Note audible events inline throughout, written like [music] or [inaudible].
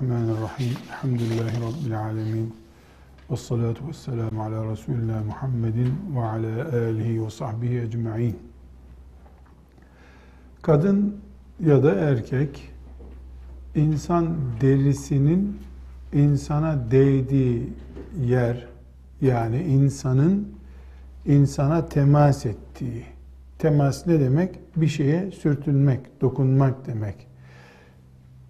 Bismillahirrahmanirrahim. Elhamdülillahi Rabbil alemin. Ve salatu ve selamu ala Resulillah Muhammedin ve ala alihi ve sahbihi ecma'in. Kadın ya da erkek insan derisinin insana değdiği yer yani insanın insana temas ettiği. Temas ne demek? Bir şeye sürtünmek, dokunmak demek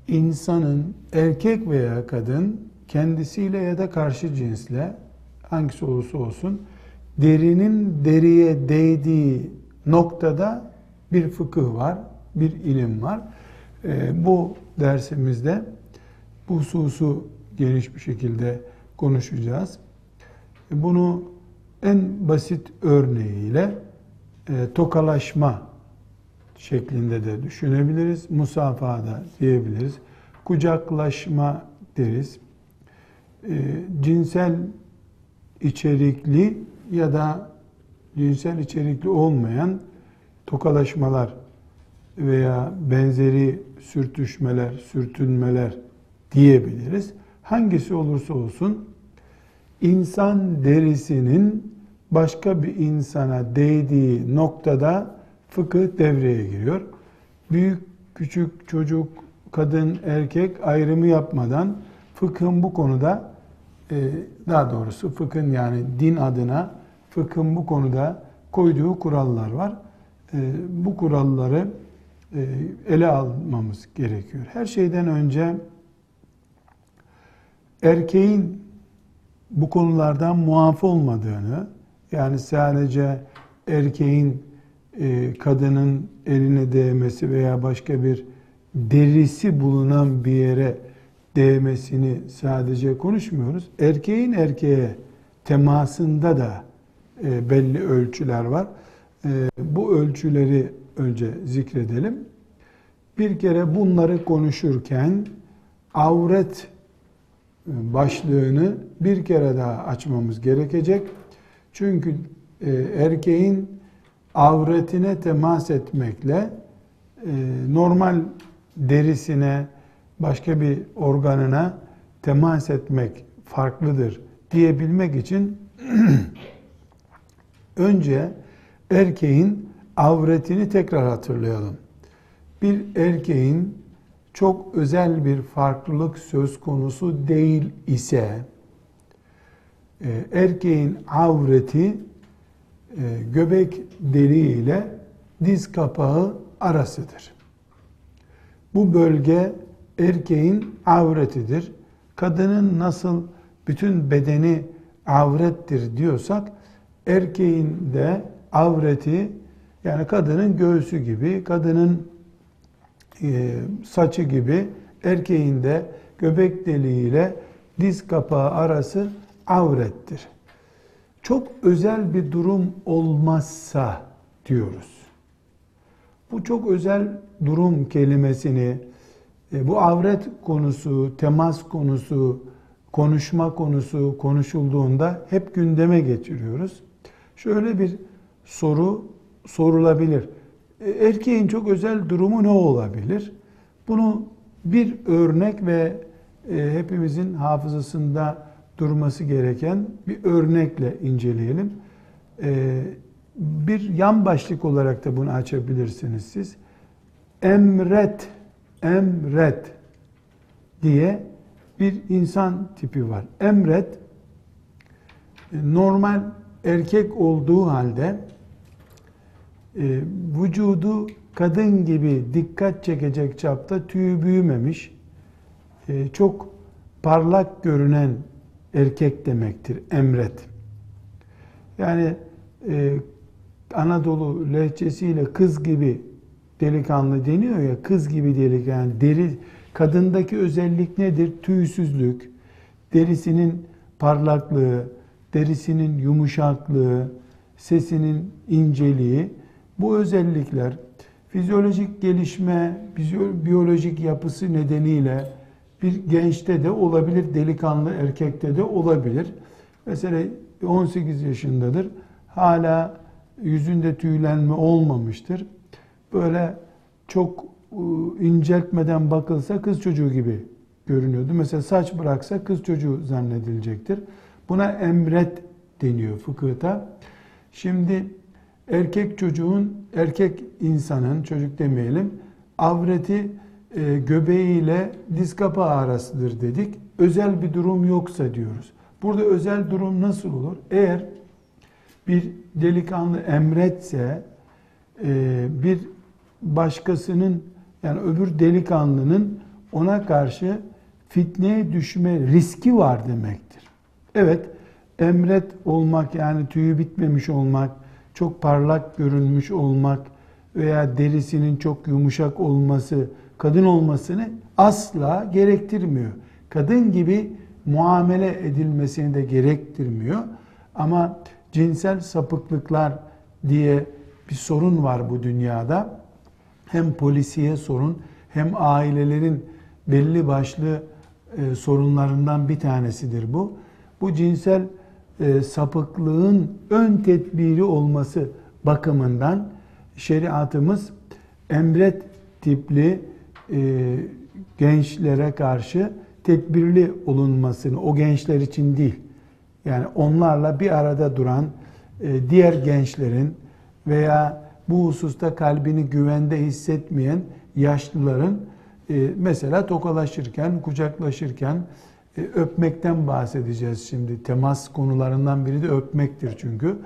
insanın erkek veya kadın kendisiyle ya da karşı cinsle hangisi olursa olsun derinin deriye değdiği noktada bir fıkıh var, bir ilim var. Ee, bu dersimizde bu hususu geniş bir şekilde konuşacağız. Bunu en basit örneğiyle e, tokalaşma şeklinde de düşünebiliriz. Musafada diyebiliriz. Kucaklaşma deriz. E, cinsel içerikli ya da cinsel içerikli olmayan tokalaşmalar veya benzeri sürtüşmeler, sürtünmeler diyebiliriz. Hangisi olursa olsun insan derisinin başka bir insana değdiği noktada fıkıh devreye giriyor. Büyük, küçük, çocuk, kadın, erkek ayrımı yapmadan fıkhın bu konuda e, daha doğrusu fıkhın yani din adına fıkhın bu konuda koyduğu kurallar var. E, bu kuralları e, ele almamız gerekiyor. Her şeyden önce erkeğin bu konulardan muaf olmadığını yani sadece erkeğin kadının eline değmesi veya başka bir derisi bulunan bir yere değmesini sadece konuşmuyoruz. Erkeğin erkeğe temasında da e, belli ölçüler var. E, bu ölçüleri önce zikredelim. Bir kere bunları konuşurken avret başlığını bir kere daha açmamız gerekecek. Çünkü erkeğin avretine temas etmekle e, normal derisine, başka bir organına temas etmek farklıdır diyebilmek için [clears throat] önce erkeğin avretini tekrar hatırlayalım. Bir erkeğin çok özel bir farklılık söz konusu değil ise e, erkeğin avreti göbek deliği ile diz kapağı arasıdır. Bu bölge erkeğin avretidir. Kadının nasıl bütün bedeni avrettir diyorsak erkeğin de avreti yani kadının göğsü gibi, kadının e, saçı gibi erkeğin de göbek deliği ile diz kapağı arası avrettir çok özel bir durum olmazsa diyoruz. Bu çok özel durum kelimesini e, bu avret konusu, temas konusu, konuşma konusu konuşulduğunda hep gündeme getiriyoruz. Şöyle bir soru sorulabilir. E, erkeğin çok özel durumu ne olabilir? Bunu bir örnek ve e, hepimizin hafızasında durması gereken bir örnekle inceleyelim. Ee, bir yan başlık olarak da bunu açabilirsiniz siz. Emret, emret diye bir insan tipi var. Emret normal erkek olduğu halde e, vücudu kadın gibi dikkat çekecek çapta tüyü büyümemiş, e, çok parlak görünen erkek demektir. Emret. Yani e, Anadolu lehçesiyle kız gibi delikanlı deniyor ya kız gibi delikanlı yani deri kadındaki özellik nedir? Tüysüzlük, derisinin parlaklığı, derisinin yumuşaklığı, sesinin inceliği bu özellikler fizyolojik gelişme, biyolojik yapısı nedeniyle bir gençte de olabilir, delikanlı erkekte de olabilir. Mesela 18 yaşındadır. Hala yüzünde tüylenme olmamıştır. Böyle çok ıı, inceltmeden bakılsa kız çocuğu gibi görünüyordu. Mesela saç bıraksa kız çocuğu zannedilecektir. Buna emret deniyor fıkıhta. Şimdi erkek çocuğun, erkek insanın, çocuk demeyelim, avreti e, göbeğiyle diz kapağı arasıdır dedik. Özel bir durum yoksa diyoruz. Burada özel durum nasıl olur? Eğer bir delikanlı emretse e, bir başkasının yani öbür delikanlının ona karşı fitneye düşme riski var demektir. Evet, emret olmak yani tüyü bitmemiş olmak, çok parlak görünmüş olmak veya derisinin çok yumuşak olması, kadın olmasını asla gerektirmiyor. Kadın gibi muamele edilmesini de gerektirmiyor. Ama cinsel sapıklıklar diye bir sorun var bu dünyada. Hem polisiye sorun hem ailelerin belli başlı e, sorunlarından bir tanesidir bu. Bu cinsel e, sapıklığın ön tedbiri olması bakımından şeriatımız emret tipli e, gençlere karşı tedbirli olunmasını o gençler için değil yani onlarla bir arada duran e, diğer gençlerin veya bu hususta kalbini güvende hissetmeyen yaşlıların e, mesela tokalaşırken, kucaklaşırken e, öpmekten bahsedeceğiz şimdi. Temas konularından biri de öpmektir çünkü.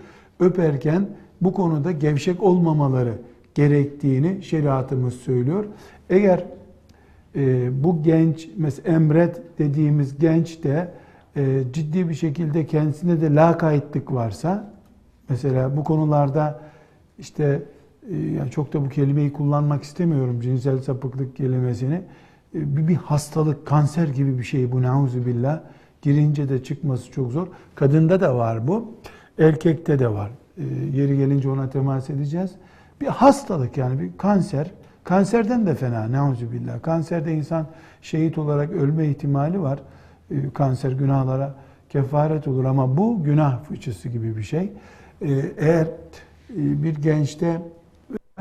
Öperken bu konuda gevşek olmamaları gerektiğini şeriatımız söylüyor. Eğer bu genç, mesela emret dediğimiz genç de e, ciddi bir şekilde kendisinde de lakaytlık varsa mesela bu konularda işte e, yani çok da bu kelimeyi kullanmak istemiyorum cinsel sapıklık kelimesini. E, bir, bir hastalık kanser gibi bir şey bu billah girince de çıkması çok zor. Kadında da var bu erkekte de var. E, yeri gelince ona temas edeceğiz. Bir hastalık yani bir kanser kanserden de fena nauzu billah kanserde insan şehit olarak ölme ihtimali var e, kanser günahlara kefaret olur ama bu günah fıçısı gibi bir şey. E, eğer e, bir gençte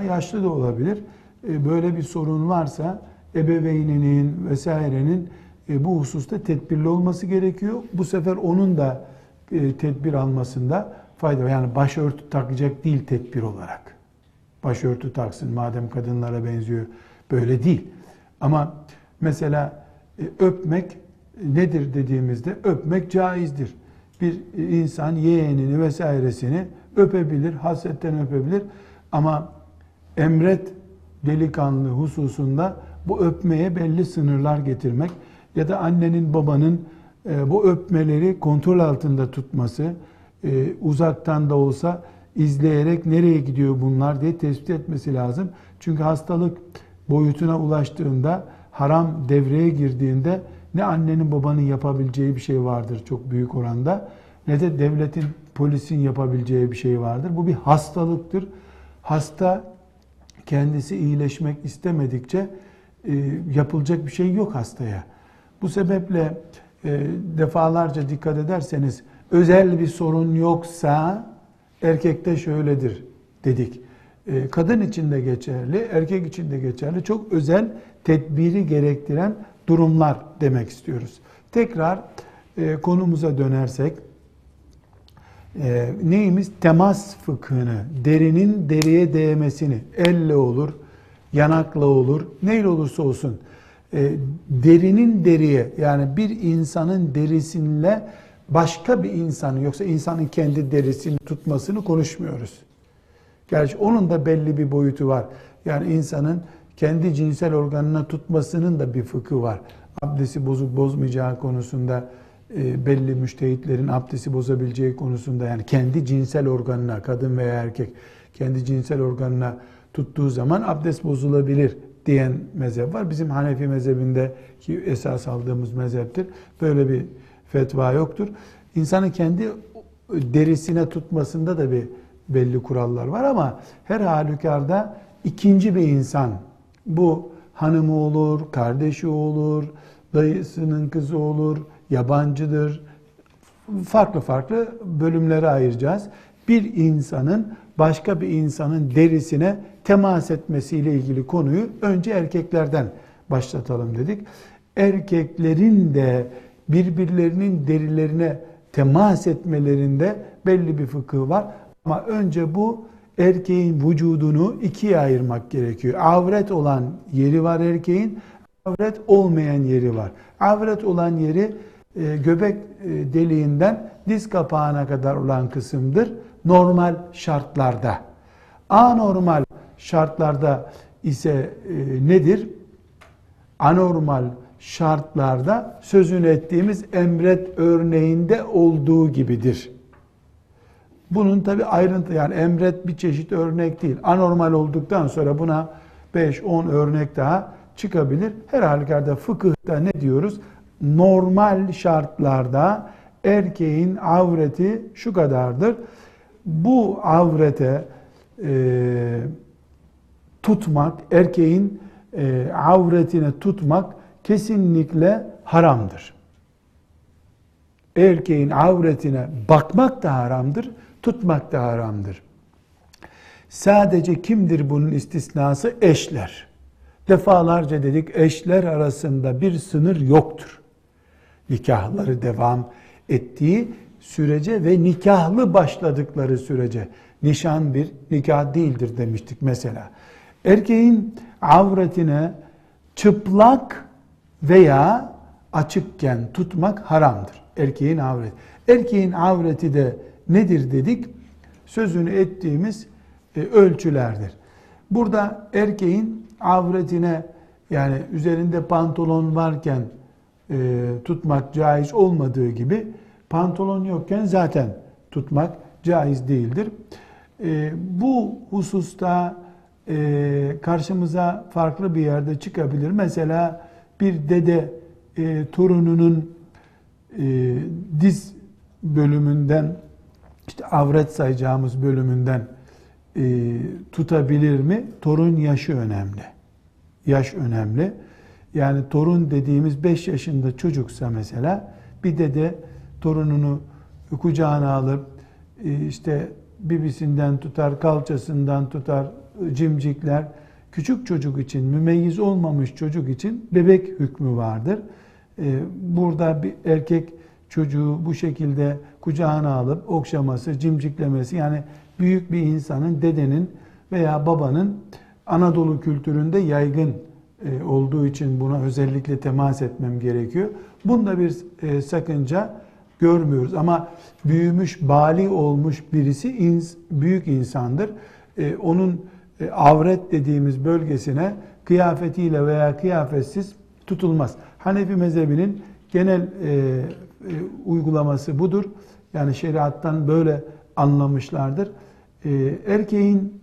yaşlı da olabilir böyle bir sorun varsa ebeveyninin vesairenin bu hususta tedbirli olması gerekiyor. Bu sefer onun da tedbir almasında fayda var. Yani başörtü takacak değil tedbir olarak. Başörtü taksın madem kadınlara benziyor. Böyle değil. Ama mesela öpmek nedir dediğimizde öpmek caizdir. Bir insan yeğenini vesairesini öpebilir, hasretten öpebilir ama emret delikanlı hususunda bu öpmeye belli sınırlar getirmek ya da annenin babanın e, bu öpmeleri kontrol altında tutması, e, uzaktan da olsa izleyerek nereye gidiyor bunlar diye tespit etmesi lazım. Çünkü hastalık boyutuna ulaştığında, haram devreye girdiğinde ne annenin babanın yapabileceği bir şey vardır çok büyük oranda ne de devletin, polisin yapabileceği bir şey vardır. Bu bir hastalıktır. Hasta kendisi iyileşmek istemedikçe e, yapılacak bir şey yok hastaya. Bu sebeple e, defalarca dikkat ederseniz özel bir sorun yoksa erkekte şöyledir dedik. E, kadın için de geçerli, erkek için de geçerli. Çok özel tedbiri gerektiren durumlar demek istiyoruz. Tekrar e, konumuza dönersek e, neyimiz? Temas fıkhını, derinin deriye değmesini, elle olur, yanakla olur, neyle olursa olsun e, derinin deriye yani bir insanın derisinle başka bir insanın yoksa insanın kendi derisini tutmasını konuşmuyoruz. Gerçi onun da belli bir boyutu var. Yani insanın kendi cinsel organına tutmasının da bir fıkı var. Abdesti bozup bozmayacağı konusunda e, belli müştehitlerin abdesti bozabileceği konusunda yani kendi cinsel organına kadın veya erkek kendi cinsel organına tuttuğu zaman abdest bozulabilir diyen mezhep var. Bizim Hanefi mezhebinde ki esas aldığımız mezheptir. Böyle bir fetva yoktur. İnsanın kendi derisine tutmasında da bir belli kurallar var ama her halükarda ikinci bir insan bu hanımı olur, kardeşi olur, dayısının kızı olur, yabancıdır. Farklı farklı bölümlere ayıracağız. Bir insanın başka bir insanın derisine temas etmesiyle ilgili konuyu önce erkeklerden başlatalım dedik. erkeklerin de birbirlerinin derilerine temas etmelerinde belli bir fıkıh var. Ama önce bu erkeğin vücudunu ikiye ayırmak gerekiyor. Avret olan yeri var erkeğin, avret olmayan yeri var. Avret olan yeri e, göbek e, deliğinden diz kapağına kadar olan kısımdır. Normal şartlarda. Anormal şartlarda ise e, nedir? Anormal şartlarda sözünü ettiğimiz emret örneğinde olduğu gibidir. Bunun tabi ayrıntı yani emret bir çeşit örnek değil. Anormal olduktan sonra buna 5-10 örnek daha çıkabilir. Her halükarda fıkıhta ne diyoruz? Normal şartlarda erkeğin avreti şu kadardır. Bu avrete e, tutmak, erkeğin e, avretine tutmak kesinlikle haramdır. Erkeğin avretine bakmak da haramdır, tutmak da haramdır. Sadece kimdir bunun istisnası? Eşler. Defalarca dedik eşler arasında bir sınır yoktur. Nikahları devam ettiği sürece ve nikahlı başladıkları sürece nişan bir nikah değildir demiştik mesela. Erkeğin avretine çıplak veya açıkken tutmak haramdır. Erkeğin avreti. Erkeğin avreti de nedir dedik? Sözünü ettiğimiz e, ölçülerdir. Burada erkeğin avretine yani üzerinde pantolon varken e, tutmak caiz olmadığı gibi pantolon yokken zaten tutmak caiz değildir. E, bu hususta e, karşımıza farklı bir yerde çıkabilir. Mesela bir dede e, torununun e, diz bölümünden işte avret sayacağımız bölümünden e, tutabilir mi? Torun yaşı önemli. Yaş önemli. Yani torun dediğimiz 5 yaşında çocuksa mesela bir dede torununu kucağına alıp e, işte bibisinden tutar, kalçasından tutar, cimcikler. Küçük çocuk için, mümeyyiz olmamış çocuk için bebek hükmü vardır. E, burada bir erkek çocuğu bu şekilde kucağına alıp okşaması, cimciklemesi yani büyük bir insanın, dedenin veya babanın Anadolu kültüründe yaygın e, olduğu için buna özellikle temas etmem gerekiyor. Bunda bir e, sakınca görmüyoruz ama büyümüş, bali olmuş birisi büyük insandır. E, avret dediğimiz bölgesine kıyafetiyle veya kıyafetsiz tutulmaz. Hanefi mezhebinin genel uygulaması budur. Yani şeriattan böyle anlamışlardır. Erkeğin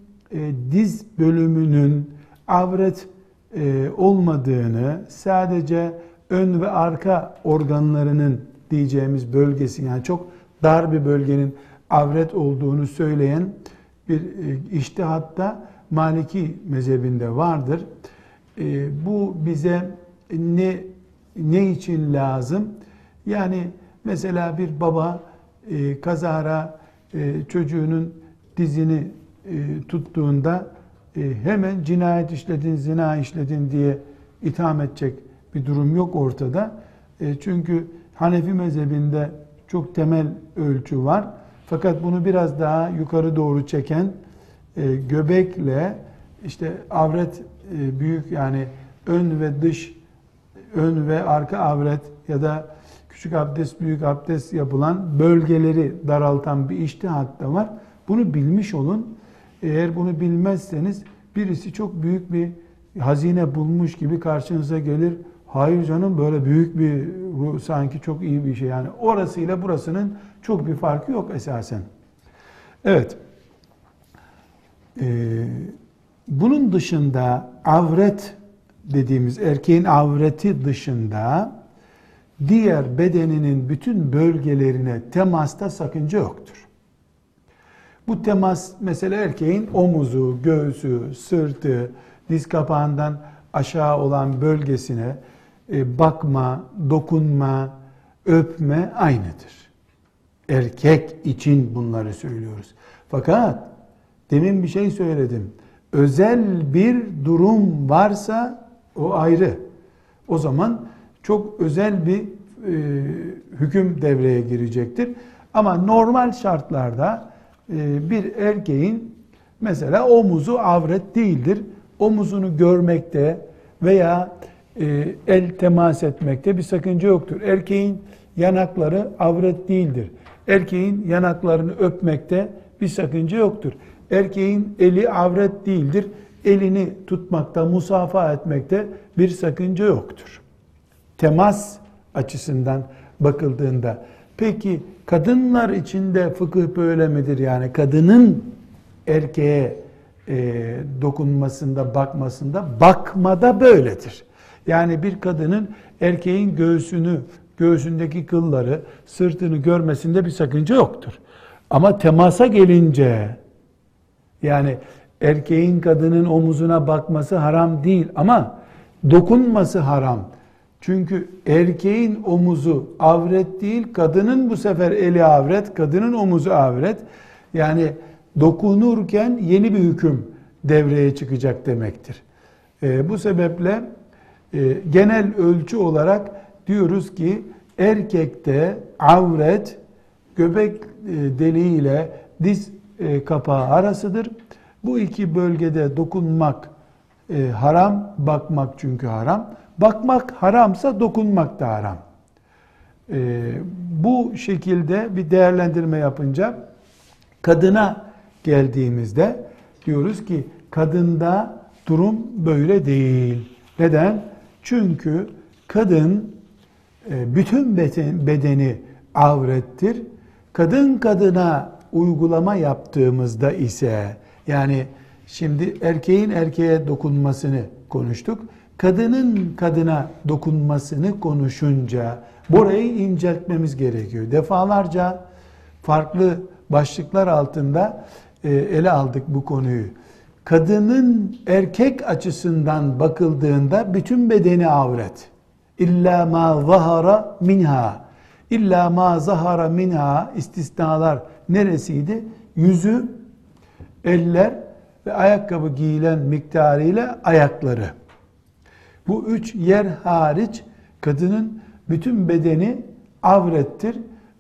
diz bölümünün avret e, olmadığını, sadece ön ve arka organlarının diyeceğimiz bölgesi yani çok dar bir bölgenin avret olduğunu söyleyen bir e, iştihatta Maliki mezhebinde vardır. E, bu bize ne ne için lazım? Yani mesela bir baba kazara çocuğunun dizini tuttuğunda e, hemen cinayet işledin, zina işledin diye itham edecek bir durum yok ortada. E, çünkü Hanefi mezhebinde çok temel ölçü var. Fakat bunu biraz daha yukarı doğru çeken e, göbekle işte avret büyük yani ön ve dış ön ve arka avret ya da küçük abdest, büyük abdest yapılan bölgeleri daraltan bir iştihat da var. Bunu bilmiş olun. Eğer bunu bilmezseniz birisi çok büyük bir hazine bulmuş gibi karşınıza gelir. Hayır canım böyle büyük bir sanki çok iyi bir şey. Yani orasıyla burasının çok bir farkı yok esasen. Evet. Ee, bunun dışında avret dediğimiz erkeğin avreti dışında diğer bedeninin bütün bölgelerine temasta sakınca yoktur. Bu temas mesela erkeğin omuzu, göğsü, sırtı, diz kapağından aşağı olan bölgesine e, bakma, dokunma, öpme aynıdır. Erkek için bunları söylüyoruz. Fakat demin bir şey söyledim. Özel bir durum varsa o ayrı. O zaman çok özel bir e, hüküm devreye girecektir. Ama normal şartlarda e, bir erkeğin mesela omuzu avret değildir. Omuzunu görmekte veya e, el temas etmekte bir sakınca yoktur. Erkeğin yanakları avret değildir. Erkeğin yanaklarını öpmekte bir sakınca yoktur. Erkeğin eli avret değildir. Elini tutmakta, musafa etmekte bir sakınca yoktur. Temas açısından bakıldığında peki kadınlar içinde fıkıh böyle midir? Yani kadının erkeğe e, dokunmasında, bakmasında, bakmada böyledir. Yani bir kadının erkeğin göğsünü, göğsündeki kılları, sırtını görmesinde bir sakınca yoktur. Ama temasa gelince, yani erkeğin kadının omuzuna bakması haram değil ama dokunması haram. Çünkü erkeğin omuzu avret değil, kadının bu sefer eli avret, kadının omuzu avret. Yani dokunurken yeni bir hüküm devreye çıkacak demektir. E, bu sebeple e, genel ölçü olarak diyoruz ki erkekte avret göbek e, deliği ile diz e, kapağı arasıdır. Bu iki bölgede dokunmak e, haram, bakmak çünkü haram. Bakmak haramsa dokunmak da haram. E, bu şekilde bir değerlendirme yapınca kadına geldiğimizde diyoruz ki kadında durum böyle değil. Neden? Çünkü kadın e, bütün bedeni avrettir. Kadın kadına uygulama yaptığımızda ise yani şimdi erkeğin erkeğe dokunmasını konuştuk. Kadının kadına dokunmasını konuşunca burayı inceltmemiz gerekiyor. Defalarca farklı başlıklar altında e, ele aldık bu konuyu. Kadının erkek açısından bakıldığında bütün bedeni avret. İlla ma zahara minha. İlla ma zahara minha istisnalar neresiydi? Yüzü, eller ve ayakkabı giyilen miktarıyla ayakları. Bu üç yer hariç kadının bütün bedeni avrettir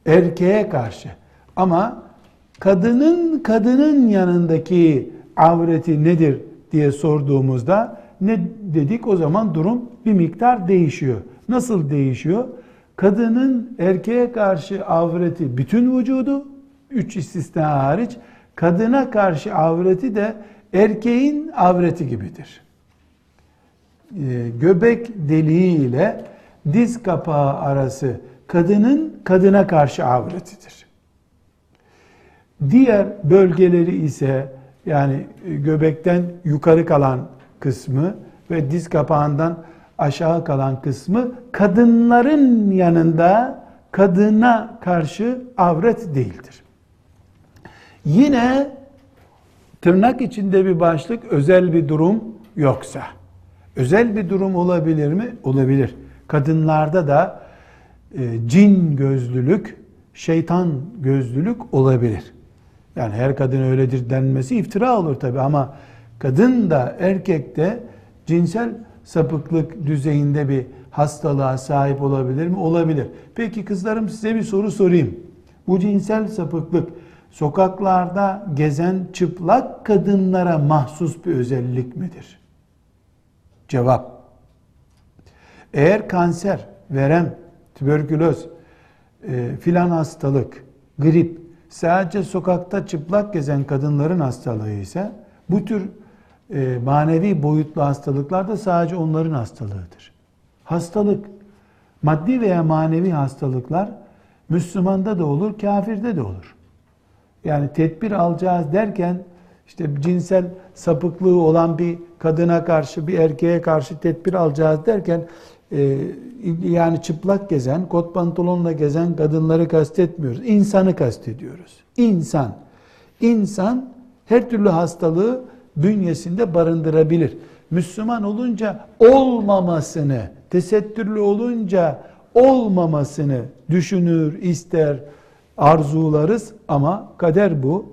erkeğe karşı. Ama kadının kadının yanındaki avreti nedir diye sorduğumuzda ne dedik? O zaman durum bir miktar değişiyor. Nasıl değişiyor? Kadının erkeğe karşı avreti bütün vücudu, üç istisna hariç, kadına karşı avreti de erkeğin avreti gibidir. Ee, göbek deliği ile diz kapağı arası kadının kadına karşı avretidir. Diğer bölgeleri ise yani göbekten yukarı kalan kısmı ve diz kapağından aşağı kalan kısmı kadınların yanında kadına karşı avret değildir. Yine tırnak içinde bir başlık özel bir durum yoksa. Özel bir durum olabilir mi? Olabilir. Kadınlarda da e, cin gözlülük, şeytan gözlülük olabilir. Yani her kadın öyledir denmesi iftira olur tabi ama kadın da erkek de cinsel sapıklık düzeyinde bir hastalığa sahip olabilir mi? Olabilir. Peki kızlarım size bir soru sorayım. Bu cinsel sapıklık sokaklarda gezen çıplak kadınlara mahsus bir özellik midir? Cevap. Eğer kanser, verem, tüberküloz, e, filan hastalık, grip sadece sokakta çıplak gezen kadınların hastalığı ise bu tür e, manevi boyutlu hastalıklar da sadece onların hastalığıdır. Hastalık, maddi veya manevi hastalıklar Müslümanda da olur, kafirde de olur. Yani tedbir alacağız derken işte cinsel sapıklığı olan bir kadına karşı, bir erkeğe karşı tedbir alacağız derken e, yani çıplak gezen, kot pantolonla gezen kadınları kastetmiyoruz. İnsanı kastediyoruz. İnsan. İnsan her türlü hastalığı bünyesinde barındırabilir. Müslüman olunca olmamasını, tesettürlü olunca olmamasını düşünür, ister, arzularız ama kader bu,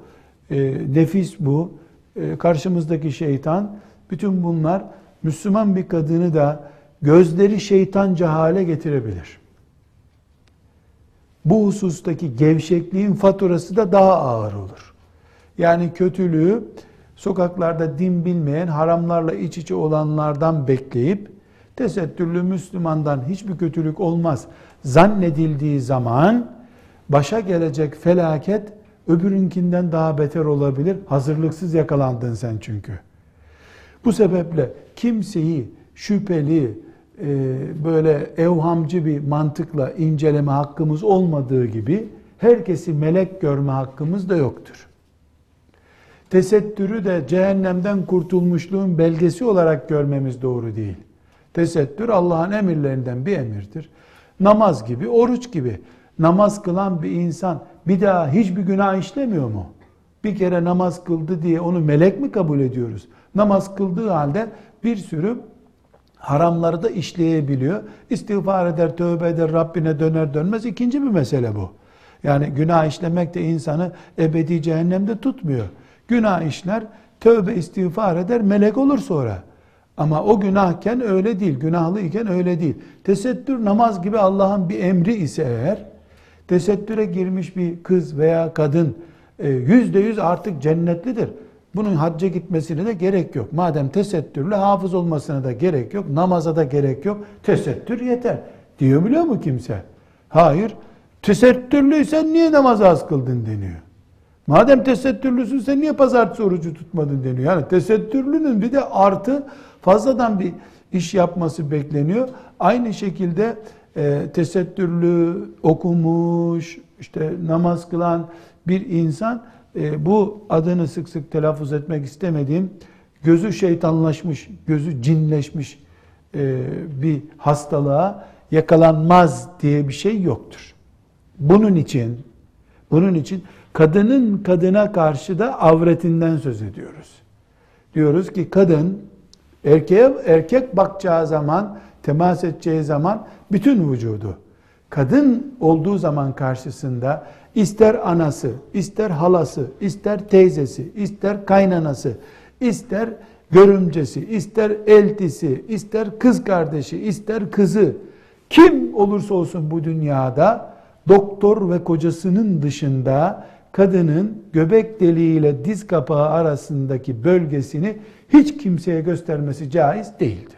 e, nefis bu, e, karşımızdaki şeytan, bütün bunlar Müslüman bir kadını da gözleri şeytanca hale getirebilir. Bu husustaki gevşekliğin faturası da daha ağır olur. Yani kötülüğü sokaklarda din bilmeyen, haramlarla iç içe olanlardan bekleyip tesettürlü Müslümandan hiçbir kötülük olmaz zannedildiği zaman başa gelecek felaket öbürünkinden daha beter olabilir. Hazırlıksız yakalandın sen çünkü. Bu sebeple kimseyi şüpheli, e, böyle evhamcı bir mantıkla inceleme hakkımız olmadığı gibi herkesi melek görme hakkımız da yoktur. Tesettürü de cehennemden kurtulmuşluğun belgesi olarak görmemiz doğru değil. Tesettür Allah'ın emirlerinden bir emirdir. Namaz gibi, oruç gibi. Namaz kılan bir insan bir daha hiçbir günah işlemiyor mu? Bir kere namaz kıldı diye onu melek mi kabul ediyoruz? Namaz kıldığı halde bir sürü haramları da işleyebiliyor. İstiğfar eder, tövbe eder, Rabbine döner dönmez ikinci bir mesele bu. Yani günah işlemek de insanı ebedi cehennemde tutmuyor. Günah işler, tövbe istiğfar eder, melek olur sonra. Ama o günahken öyle değil, günahlı iken öyle değil. Tesettür namaz gibi Allah'ın bir emri ise eğer, tesettüre girmiş bir kız veya kadın e, yüzde yüz artık cennetlidir. Bunun hacca gitmesine de gerek yok. Madem tesettürlü hafız olmasına da gerek yok, namaza da gerek yok. Tesettür yeter. Diyor biliyor mu kimse? Hayır. Tesettürlüysen niye namazı az kıldın deniyor. Madem tesettürlüsün sen niye pazartesi orucu tutmadın deniyor. Yani tesettürlünün bir de artı fazladan bir iş yapması bekleniyor. Aynı şekilde e, tesettürlü, okumuş, işte namaz kılan bir insan e, bu adını sık sık telaffuz etmek istemediğim gözü şeytanlaşmış, gözü cinleşmiş e, bir hastalığa yakalanmaz diye bir şey yoktur. Bunun için bunun için kadının kadına karşı da avretinden söz ediyoruz. Diyoruz ki kadın erkeğe erkek bakacağı zaman, temas edeceği zaman bütün vücudu. Kadın olduğu zaman karşısında ister anası, ister halası, ister teyzesi, ister kaynanası, ister görümcesi, ister eltisi, ister kız kardeşi, ister kızı kim olursa olsun bu dünyada doktor ve kocasının dışında kadının göbek deliğiyle diz kapağı arasındaki bölgesini hiç kimseye göstermesi caiz değildir.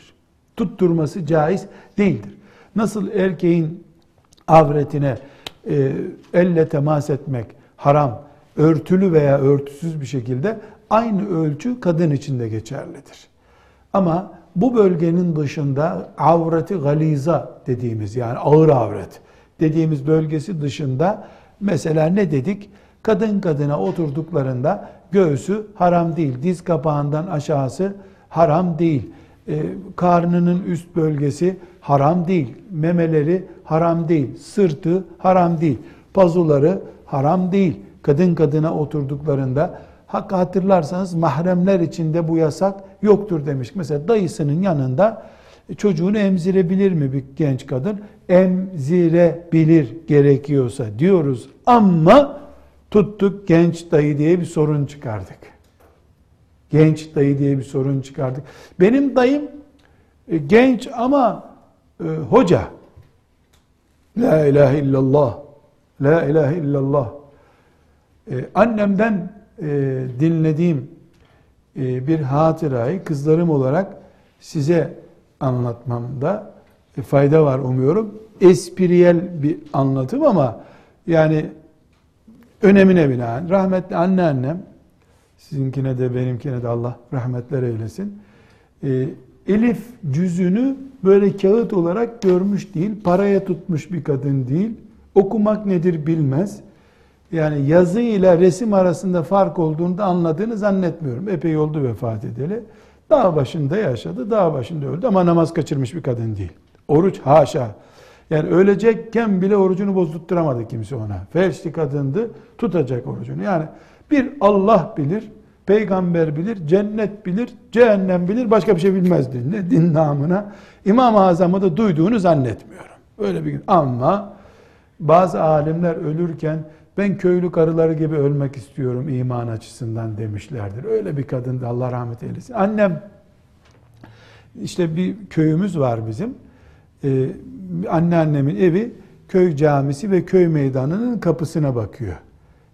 Tutturması caiz değildir. Nasıl erkeğin avretine e, elle temas etmek haram, örtülü veya örtüsüz bir şekilde aynı ölçü kadın için de geçerlidir. Ama bu bölgenin dışında avreti galiza dediğimiz yani ağır avret dediğimiz bölgesi dışında mesela ne dedik? Kadın kadına oturduklarında göğsü haram değil. Diz kapağından aşağısı haram değil. E, karnının üst bölgesi haram değil. Memeleri haram değil. Sırtı haram değil. Pazuları haram değil. Kadın kadına oturduklarında Hakkı hatırlarsanız mahremler içinde bu yasak yoktur demiş. Mesela dayısının yanında çocuğunu emzirebilir mi bir genç kadın? Emzirebilir gerekiyorsa diyoruz ama tuttuk genç dayı diye bir sorun çıkardık. Genç dayı diye bir sorun çıkardık. Benim dayım e, genç ama e, hoca. La ilahe illallah. La ilahe illallah. E, annemden e, dinlediğim e, bir hatırayı kızlarım olarak size anlatmamda e, fayda var umuyorum. Espriyel bir anlatım ama yani önemine binaen rahmetli anneannem sizinkine de benimkine de Allah rahmetler eylesin. E, Elif cüzünü böyle kağıt olarak görmüş değil, paraya tutmuş bir kadın değil. Okumak nedir bilmez. Yani yazı ile resim arasında fark olduğunu da anladığını zannetmiyorum. Epey oldu vefat edeli. Dağ başında yaşadı, dağ başında öldü ama namaz kaçırmış bir kadın değil. Oruç haşa. Yani ölecekken bile orucunu bozdurtturamadı kimse ona. Felçli kadındı, tutacak orucunu. Yani bir Allah bilir, peygamber bilir, cennet bilir, cehennem bilir, başka bir şey bilmezdi. Ne din namına. İmam-ı Azam'ı da duyduğunu zannetmiyorum. Öyle bir gün. Ama bazı alimler ölürken ben köylü karıları gibi ölmek istiyorum iman açısından demişlerdir. Öyle bir kadındı Allah rahmet eylesin. Annem İşte bir köyümüz var bizim. Ee, anneannemin evi köy camisi ve köy meydanının kapısına bakıyor.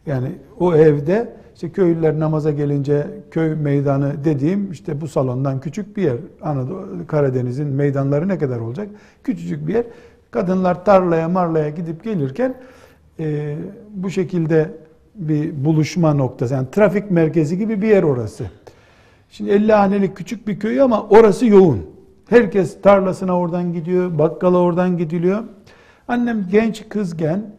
Yani o evde işte köylüler namaza gelince köy meydanı dediğim işte bu salondan küçük bir yer. Anadolu Karadeniz'in meydanları ne kadar olacak? Küçücük bir yer. Kadınlar tarlaya marlaya gidip gelirken e, bu şekilde bir buluşma noktası. Yani trafik merkezi gibi bir yer orası. Şimdi 50 hanelik küçük bir köy ama orası yoğun. Herkes tarlasına oradan gidiyor, bakkala oradan gidiliyor. Annem genç kızgen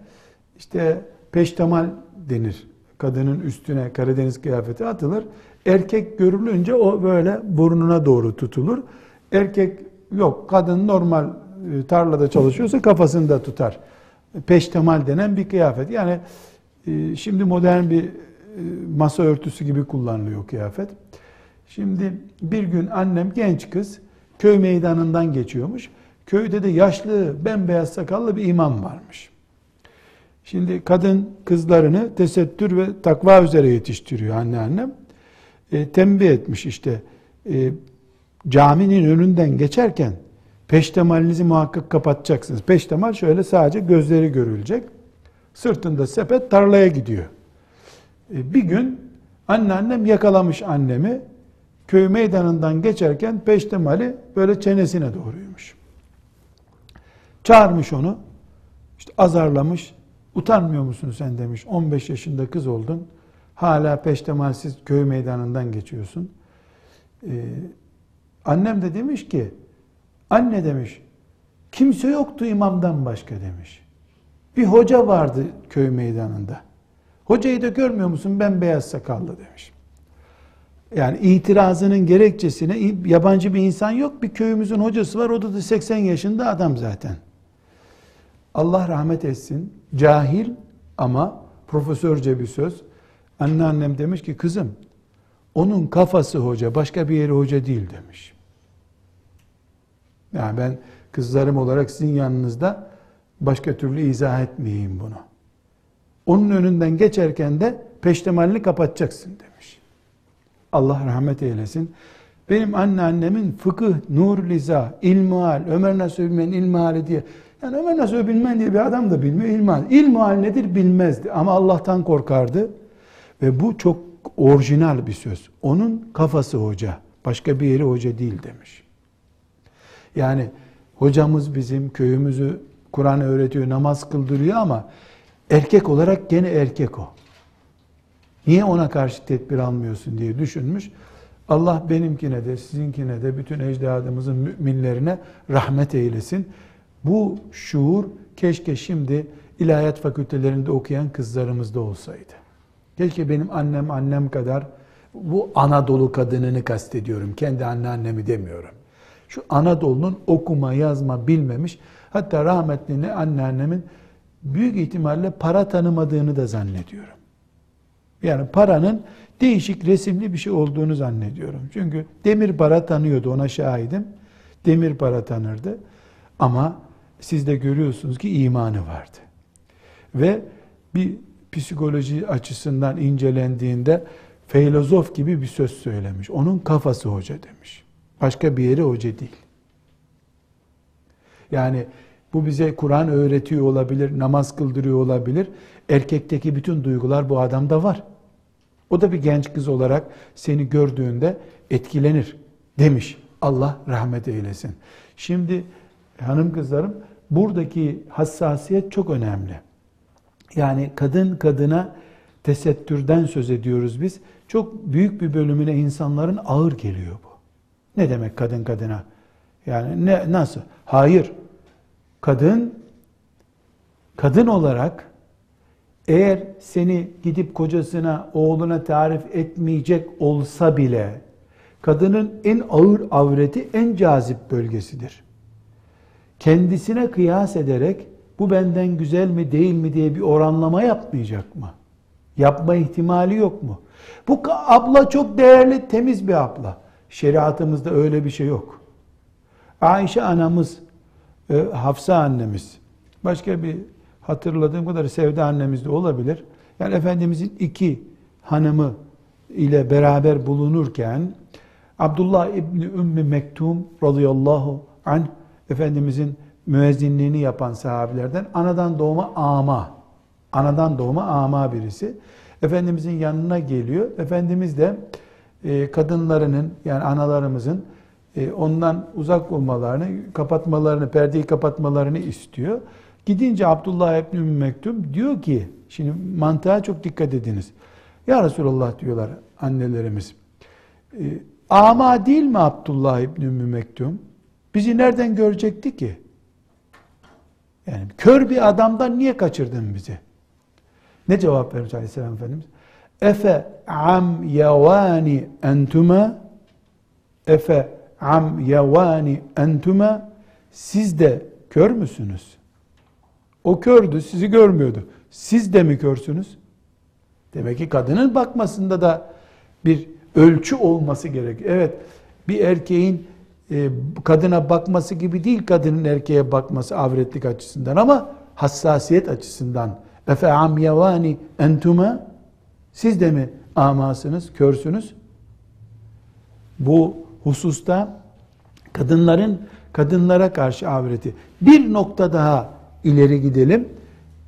işte peştemal denir. Kadının üstüne Karadeniz kıyafeti atılır. Erkek görülünce o böyle burnuna doğru tutulur. Erkek yok, kadın normal e, tarlada çalışıyorsa kafasında tutar. Peştemal denen bir kıyafet. Yani e, şimdi modern bir e, masa örtüsü gibi kullanılıyor kıyafet. Şimdi bir gün annem genç kız köy meydanından geçiyormuş. Köyde de yaşlı, bembeyaz sakallı bir imam varmış. Şimdi kadın kızlarını tesettür ve takva üzere yetiştiriyor anneannem. E, tembih etmiş işte e, caminin önünden geçerken peştemalinizi muhakkak kapatacaksınız. Peştemal şöyle sadece gözleri görülecek. Sırtında sepet tarlaya gidiyor. E, bir gün anneannem yakalamış annemi köy meydanından geçerken peştemali böyle çenesine doğruymuş. Çağırmış onu. İşte azarlamış. Utanmıyor musun sen demiş. 15 yaşında kız oldun. Hala peştemalsiz köy meydanından geçiyorsun. Ee, annem de demiş ki anne demiş kimse yoktu imamdan başka demiş. Bir hoca vardı köy meydanında. Hocayı da görmüyor musun? Ben beyaz sakallı demiş. Yani itirazının gerekçesine yabancı bir insan yok. Bir köyümüzün hocası var. O da 80 yaşında adam zaten. Allah rahmet etsin. Cahil ama profesörce bir söz. Anneannem demiş ki kızım onun kafası hoca başka bir yeri hoca değil demiş. Yani ben kızlarım olarak sizin yanınızda başka türlü izah etmeyeyim bunu. Onun önünden geçerken de peştemalini kapatacaksın demiş. Allah rahmet eylesin. Benim anneannemin fıkıh, nur liza, ilmihal, Ömer Nasuh ilmihali diye. Yani Ömer Nasuh Bilmen diye bir adam da bilmiyor ilmihal. İlmihal nedir bilmezdi ama Allah'tan korkardı. Ve bu çok orijinal bir söz. Onun kafası hoca. Başka bir yeri hoca değil demiş. Yani hocamız bizim köyümüzü Kur'an öğretiyor, namaz kıldırıyor ama erkek olarak gene erkek o. Niye ona karşı tedbir almıyorsun diye düşünmüş. Allah benimkine de sizinkine de bütün ecdadımızın müminlerine rahmet eylesin. Bu şuur keşke şimdi ilahiyat fakültelerinde okuyan kızlarımızda olsaydı. Keşke benim annem annem kadar bu Anadolu kadınını kastediyorum. Kendi anneannemi demiyorum. Şu Anadolu'nun okuma yazma bilmemiş hatta rahmetli anneannemin büyük ihtimalle para tanımadığını da zannediyorum. Yani paranın değişik resimli bir şey olduğunu zannediyorum. Çünkü demir para tanıyordu ona şahidim. Demir para tanırdı. Ama siz de görüyorsunuz ki imanı vardı. Ve bir psikoloji açısından incelendiğinde filozof gibi bir söz söylemiş. Onun kafası hoca demiş. Başka bir yeri hoca değil. Yani bu bize Kur'an öğretiyor olabilir, namaz kıldırıyor olabilir. Erkekteki bütün duygular bu adamda var. O da bir genç kız olarak seni gördüğünde etkilenir demiş. Allah rahmet eylesin. Şimdi hanım kızlarım buradaki hassasiyet çok önemli. Yani kadın kadına tesettürden söz ediyoruz biz. Çok büyük bir bölümüne insanların ağır geliyor bu. Ne demek kadın kadına? Yani ne nasıl? Hayır. Kadın kadın olarak eğer seni gidip kocasına, oğluna tarif etmeyecek olsa bile kadının en ağır avreti en cazip bölgesidir. Kendisine kıyas ederek bu benden güzel mi değil mi diye bir oranlama yapmayacak mı? Yapma ihtimali yok mu? Bu abla çok değerli, temiz bir abla. Şeriatımızda öyle bir şey yok. Ayşe anamız, e, Hafsa annemiz, başka bir hatırladığım kadar Sevda annemiz de olabilir. Yani Efendimizin iki hanımı ile beraber bulunurken Abdullah İbni Ümmü Mektum radıyallahu anh Efendimizin müezzinliğini yapan sahabilerden anadan doğma ama anadan doğma ama birisi Efendimizin yanına geliyor. Efendimiz de e, kadınlarının yani analarımızın e, ondan uzak olmalarını, kapatmalarını, perdeyi kapatmalarını istiyor. Gidince Abdullah İbni Mektum diyor ki, şimdi mantığa çok dikkat ediniz. Ya Resulallah diyorlar annelerimiz. E, ama değil mi Abdullah İbni Mektum? Bizi nereden görecekti ki? Yani kör bir adamdan niye kaçırdın bizi? Ne cevap vermiş Aleyhisselam Efendimiz? Efe am yavani entuma Efe am yavani entuma Siz de kör müsünüz? O kördü, sizi görmüyordu. Siz de mi körsünüz? Demek ki kadının bakmasında da bir ölçü olması gerek. Evet, bir erkeğin e, kadına bakması gibi değil kadının erkeğe bakması avretlik açısından ama hassasiyet açısından. Efe amyavani entuma siz de mi amasınız, körsünüz? Bu hususta kadınların kadınlara karşı avreti. Bir nokta daha ileri gidelim.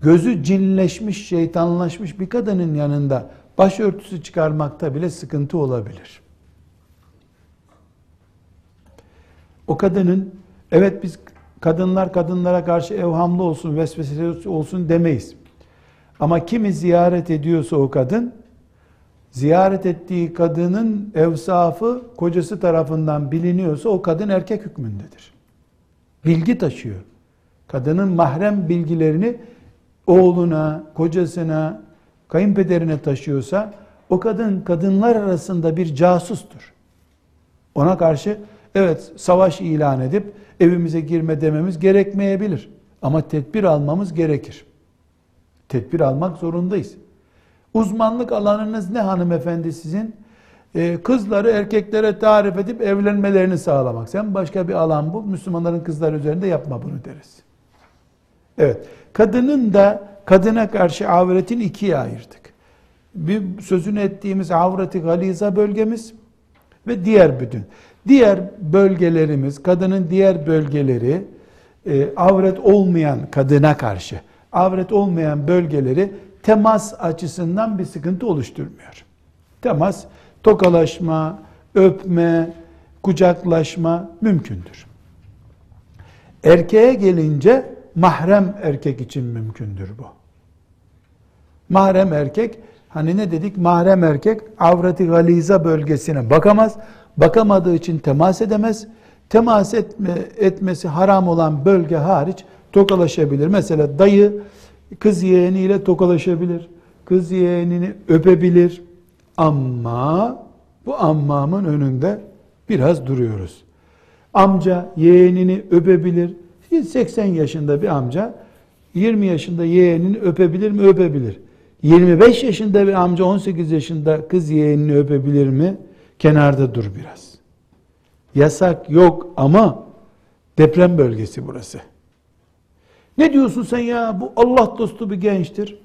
Gözü cinleşmiş, şeytanlaşmış bir kadının yanında başörtüsü çıkarmakta bile sıkıntı olabilir. O kadının evet biz kadınlar kadınlara karşı evhamlı olsun, vesveseli olsun demeyiz. Ama kimi ziyaret ediyorsa o kadın, ziyaret ettiği kadının evsafı kocası tarafından biliniyorsa o kadın erkek hükmündedir. Bilgi taşıyor. Kadının mahrem bilgilerini oğluna, kocasına, kayınpederine taşıyorsa o kadın kadınlar arasında bir casustur. Ona karşı evet savaş ilan edip evimize girme dememiz gerekmeyebilir. Ama tedbir almamız gerekir. Tedbir almak zorundayız. Uzmanlık alanınız ne hanımefendi sizin? Ee, kızları erkeklere tarif edip evlenmelerini sağlamak. Sen başka bir alan bu. Müslümanların kızlar üzerinde yapma bunu deriz. Evet. Kadının da kadına karşı avretin ikiye ayırdık. Bir sözünü ettiğimiz avreti galiza bölgemiz ve diğer bütün. Diğer bölgelerimiz, kadının diğer bölgeleri e, avret olmayan kadına karşı avret olmayan bölgeleri temas açısından bir sıkıntı oluşturmuyor. Temas, tokalaşma, öpme, kucaklaşma mümkündür. Erkeğe gelince mahrem erkek için mümkündür bu. Mahrem erkek, hani ne dedik? Mahrem erkek avreti galiza bölgesine bakamaz. Bakamadığı için temas edemez. Temas etme, etmesi haram olan bölge hariç tokalaşabilir. Mesela dayı kız yeğeniyle tokalaşabilir. Kız yeğenini öpebilir. Ama bu ammamın önünde biraz duruyoruz. Amca yeğenini öpebilir. 80 yaşında bir amca 20 yaşında yeğenini öpebilir mi? Öpebilir. 25 yaşında bir amca 18 yaşında kız yeğenini öpebilir mi? Kenarda dur biraz. Yasak yok ama deprem bölgesi burası. Ne diyorsun sen ya? Bu Allah dostu bir gençtir.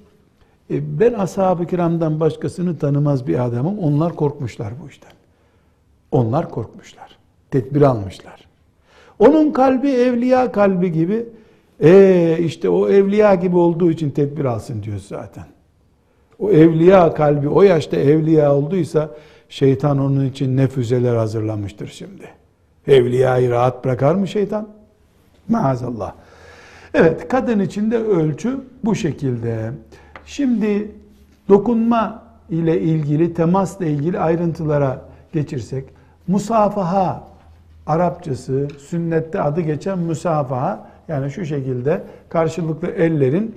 E ben ashab-ı kiramdan başkasını tanımaz bir adamım. Onlar korkmuşlar bu işten. Onlar korkmuşlar. Tedbir almışlar. Onun kalbi evliya kalbi gibi. E işte o evliya gibi olduğu için tedbir alsın diyor zaten. O evliya kalbi o yaşta evliya olduysa şeytan onun için ne füzeler hazırlamıştır şimdi. Evliyayı rahat bırakar mı şeytan? Maazallah. Evet, kadın için de ölçü bu şekilde. Şimdi dokunma ile ilgili, temasla ilgili ayrıntılara geçirsek, musafaha, Arapçası, sünnette adı geçen musafaha, yani şu şekilde karşılıklı ellerin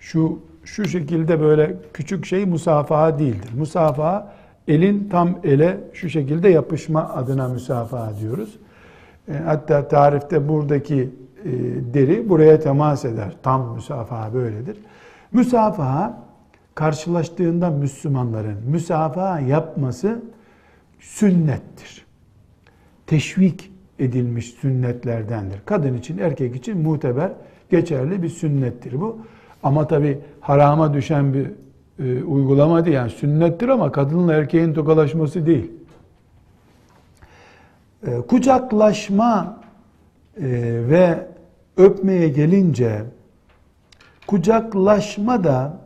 şu şu şekilde böyle küçük şey musafaha değildir. Musafaha elin tam ele şu şekilde yapışma adına musafaha diyoruz. E, hatta tarifte buradaki e, deri buraya temas eder. Tam müsafaha böyledir. Müsafaha karşılaştığında Müslümanların müsafaha yapması sünnettir. Teşvik edilmiş sünnetlerdendir. Kadın için, erkek için muteber, geçerli bir sünnettir bu. Ama tabi harama düşen bir e, uygulama değil. Yani sünnettir ama kadınla erkeğin tokalaşması değil. E, kucaklaşma e, ve öpmeye gelince kucaklaşma da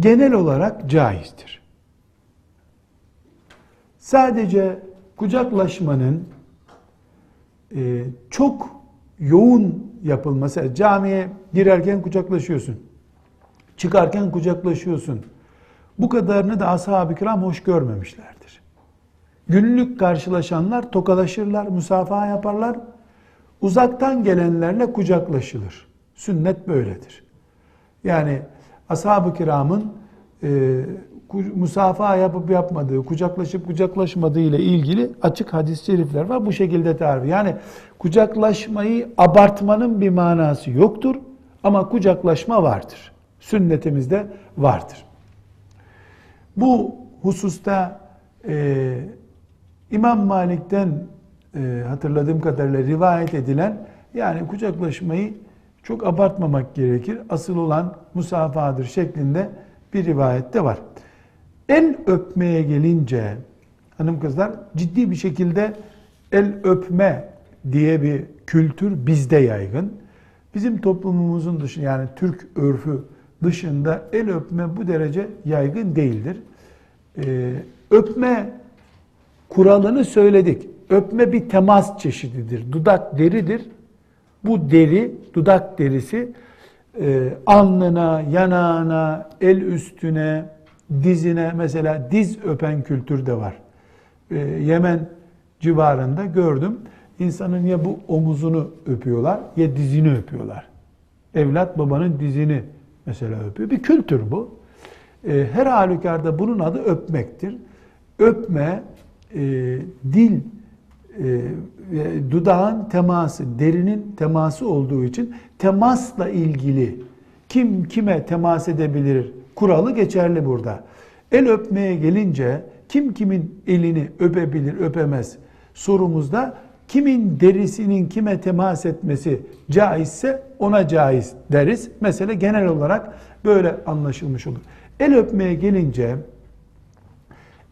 genel olarak caizdir. Sadece kucaklaşmanın e, çok yoğun yapılması, camiye girerken kucaklaşıyorsun, çıkarken kucaklaşıyorsun. Bu kadarını da ashab-ı kiram hoş görmemişlerdir. Günlük karşılaşanlar tokalaşırlar, musafaha yaparlar. Uzaktan gelenlerle kucaklaşılır. Sünnet böyledir. Yani ashab-ı kiramın e, musafaha yapıp yapmadığı, kucaklaşıp kucaklaşmadığı ile ilgili açık hadis-i şerifler var. Bu şekilde tarif. Yani kucaklaşmayı abartmanın bir manası yoktur ama kucaklaşma vardır. Sünnetimizde vardır. Bu hususta e, İmam Malik'ten e, hatırladığım kadarıyla rivayet edilen yani kucaklaşmayı çok abartmamak gerekir. Asıl olan musafahadır şeklinde bir rivayette var. El öpmeye gelince hanım kızlar ciddi bir şekilde el öpme diye bir kültür bizde yaygın. Bizim toplumumuzun dışında yani Türk örfü dışında el öpme bu derece yaygın değildir. Ee, öpme kuralını söyledik. Öpme bir temas çeşididir. Dudak deridir. Bu deri, dudak derisi e, alnına, yanağına, el üstüne, dizine mesela diz öpen kültür de var. E, Yemen civarında gördüm. İnsanın ya bu omuzunu öpüyorlar ya dizini öpüyorlar. Evlat babanın dizini mesela öpüyor. Bir kültür bu. E, her halükarda bunun adı öpmektir. Öpme, e, dil, e, dudağın teması, derinin teması olduğu için temasla ilgili kim kime temas edebilir kuralı geçerli burada. El öpmeye gelince kim kimin elini öpebilir, öpemez sorumuzda kimin derisinin kime temas etmesi caizse ona caiz deriz. Mesele genel olarak böyle anlaşılmış olur. El öpmeye gelince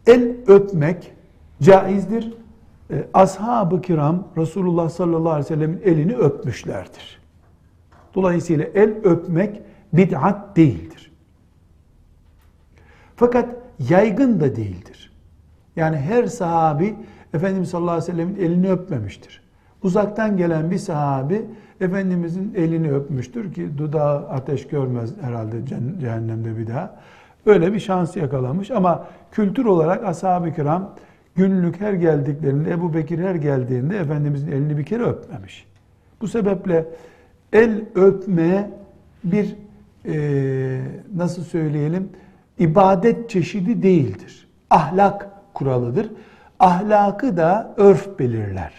el öpmek caizdir. E, ashab-ı kiram Resulullah sallallahu aleyhi ve sellemin elini öpmüşlerdir. Dolayısıyla el öpmek bid'at değildir. Fakat yaygın da değildir. Yani her sahabi Efendimiz sallallahu aleyhi ve sellemin elini öpmemiştir. Uzaktan gelen bir sahabi Efendimizin elini öpmüştür ki dudağı ateş görmez herhalde cehennemde bir daha. Öyle bir şans yakalamış ama kültür olarak ashab-ı kiram günlük her geldiklerinde Ebu Bekir her geldiğinde Efendimizin elini bir kere öpmemiş. Bu sebeple el öpme bir e, nasıl söyleyelim ibadet çeşidi değildir. Ahlak kuralıdır. Ahlakı da örf belirler.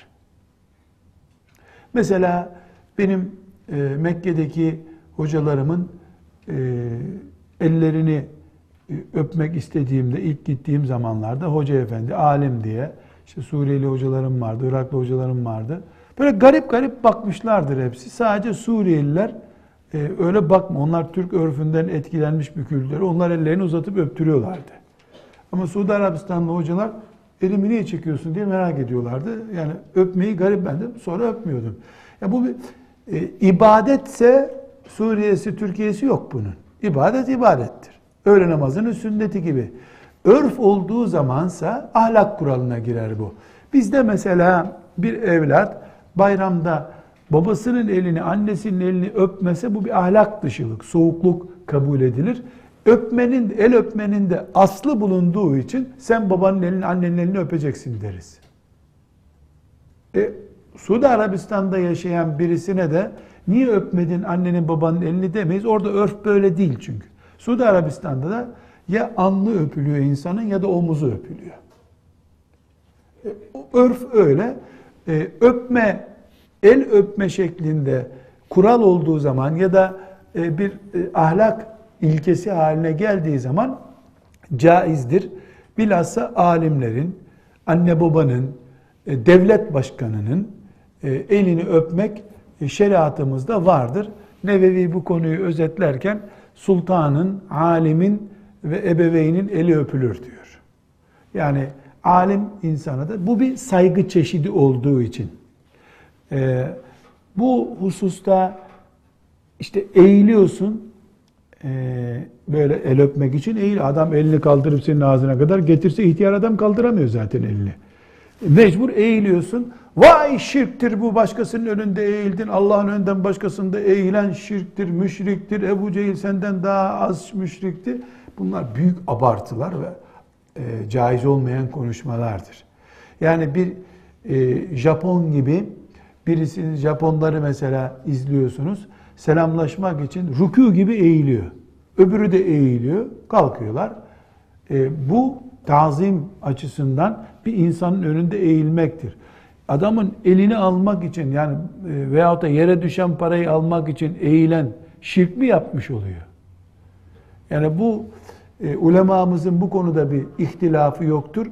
Mesela benim e, Mekke'deki hocalarımın e, ellerini e, öpmek istediğimde ilk gittiğim zamanlarda hoca efendi alim diye işte Suriyeli hocalarım vardı, Iraklı hocalarım vardı. Böyle garip garip bakmışlardır hepsi. Sadece Suriyeliler e, öyle bakma. Onlar Türk örfünden etkilenmiş bir kültür. Onlar ellerini uzatıp öptürüyorlardı. Ama Suudi Arabistanlı hocalar elimi niye çekiyorsun diye merak ediyorlardı. Yani öpmeyi garip bendim. Sonra öpmüyordum. Ya bu bir e, ibadetse Suriye'si, Türkiye'si yok bunun. İbadet ibadettir. Öğle namazının sünneti gibi. Örf olduğu zamansa ahlak kuralına girer bu. Bizde mesela bir evlat bayramda babasının elini, annesinin elini öpmese bu bir ahlak dışılık, soğukluk kabul edilir. Öpmenin, el öpmenin de aslı bulunduğu için sen babanın elini, annenin elini öpeceksin deriz. E, Suudi Arabistan'da yaşayan birisine de niye öpmedin annenin babanın elini demeyiz. Orada örf böyle değil çünkü. Suudi Arabistan'da da ya alnı öpülüyor insanın ya da omuzu öpülüyor. E, örf öyle. E, öpme, el öpme şeklinde kural olduğu zaman ya da e, bir e, ahlak ilkesi haline geldiği zaman caizdir. Bilhassa alimlerin, anne babanın, e, devlet başkanının e, elini öpmek e, şeriatımızda vardır. Nevevi bu konuyu özetlerken sultanın, alimin ve ebeveynin eli öpülür diyor. Yani alim insana da bu bir saygı çeşidi olduğu için. Ee, bu hususta işte eğiliyorsun e, böyle el öpmek için eğil. Adam elini kaldırıp senin ağzına kadar getirse ihtiyar adam kaldıramıyor zaten elini. Mecbur eğiliyorsun. Vay şirktir bu başkasının önünde eğildin. Allah'ın önünden başkasında eğilen şirktir, müşriktir. Ebu Cehil senden daha az müşriktir. Bunlar büyük abartılar ve e, caiz olmayan konuşmalardır. Yani bir e, Japon gibi birisi Japonları mesela izliyorsunuz. Selamlaşmak için ruku gibi eğiliyor. Öbürü de eğiliyor. Kalkıyorlar. E, bu tazim açısından bir insanın önünde eğilmektir. Adamın elini almak için yani e, veyahut da yere düşen parayı almak için eğilen şirk mi yapmış oluyor? Yani bu e, ulemamızın bu konuda bir ihtilafı yoktur.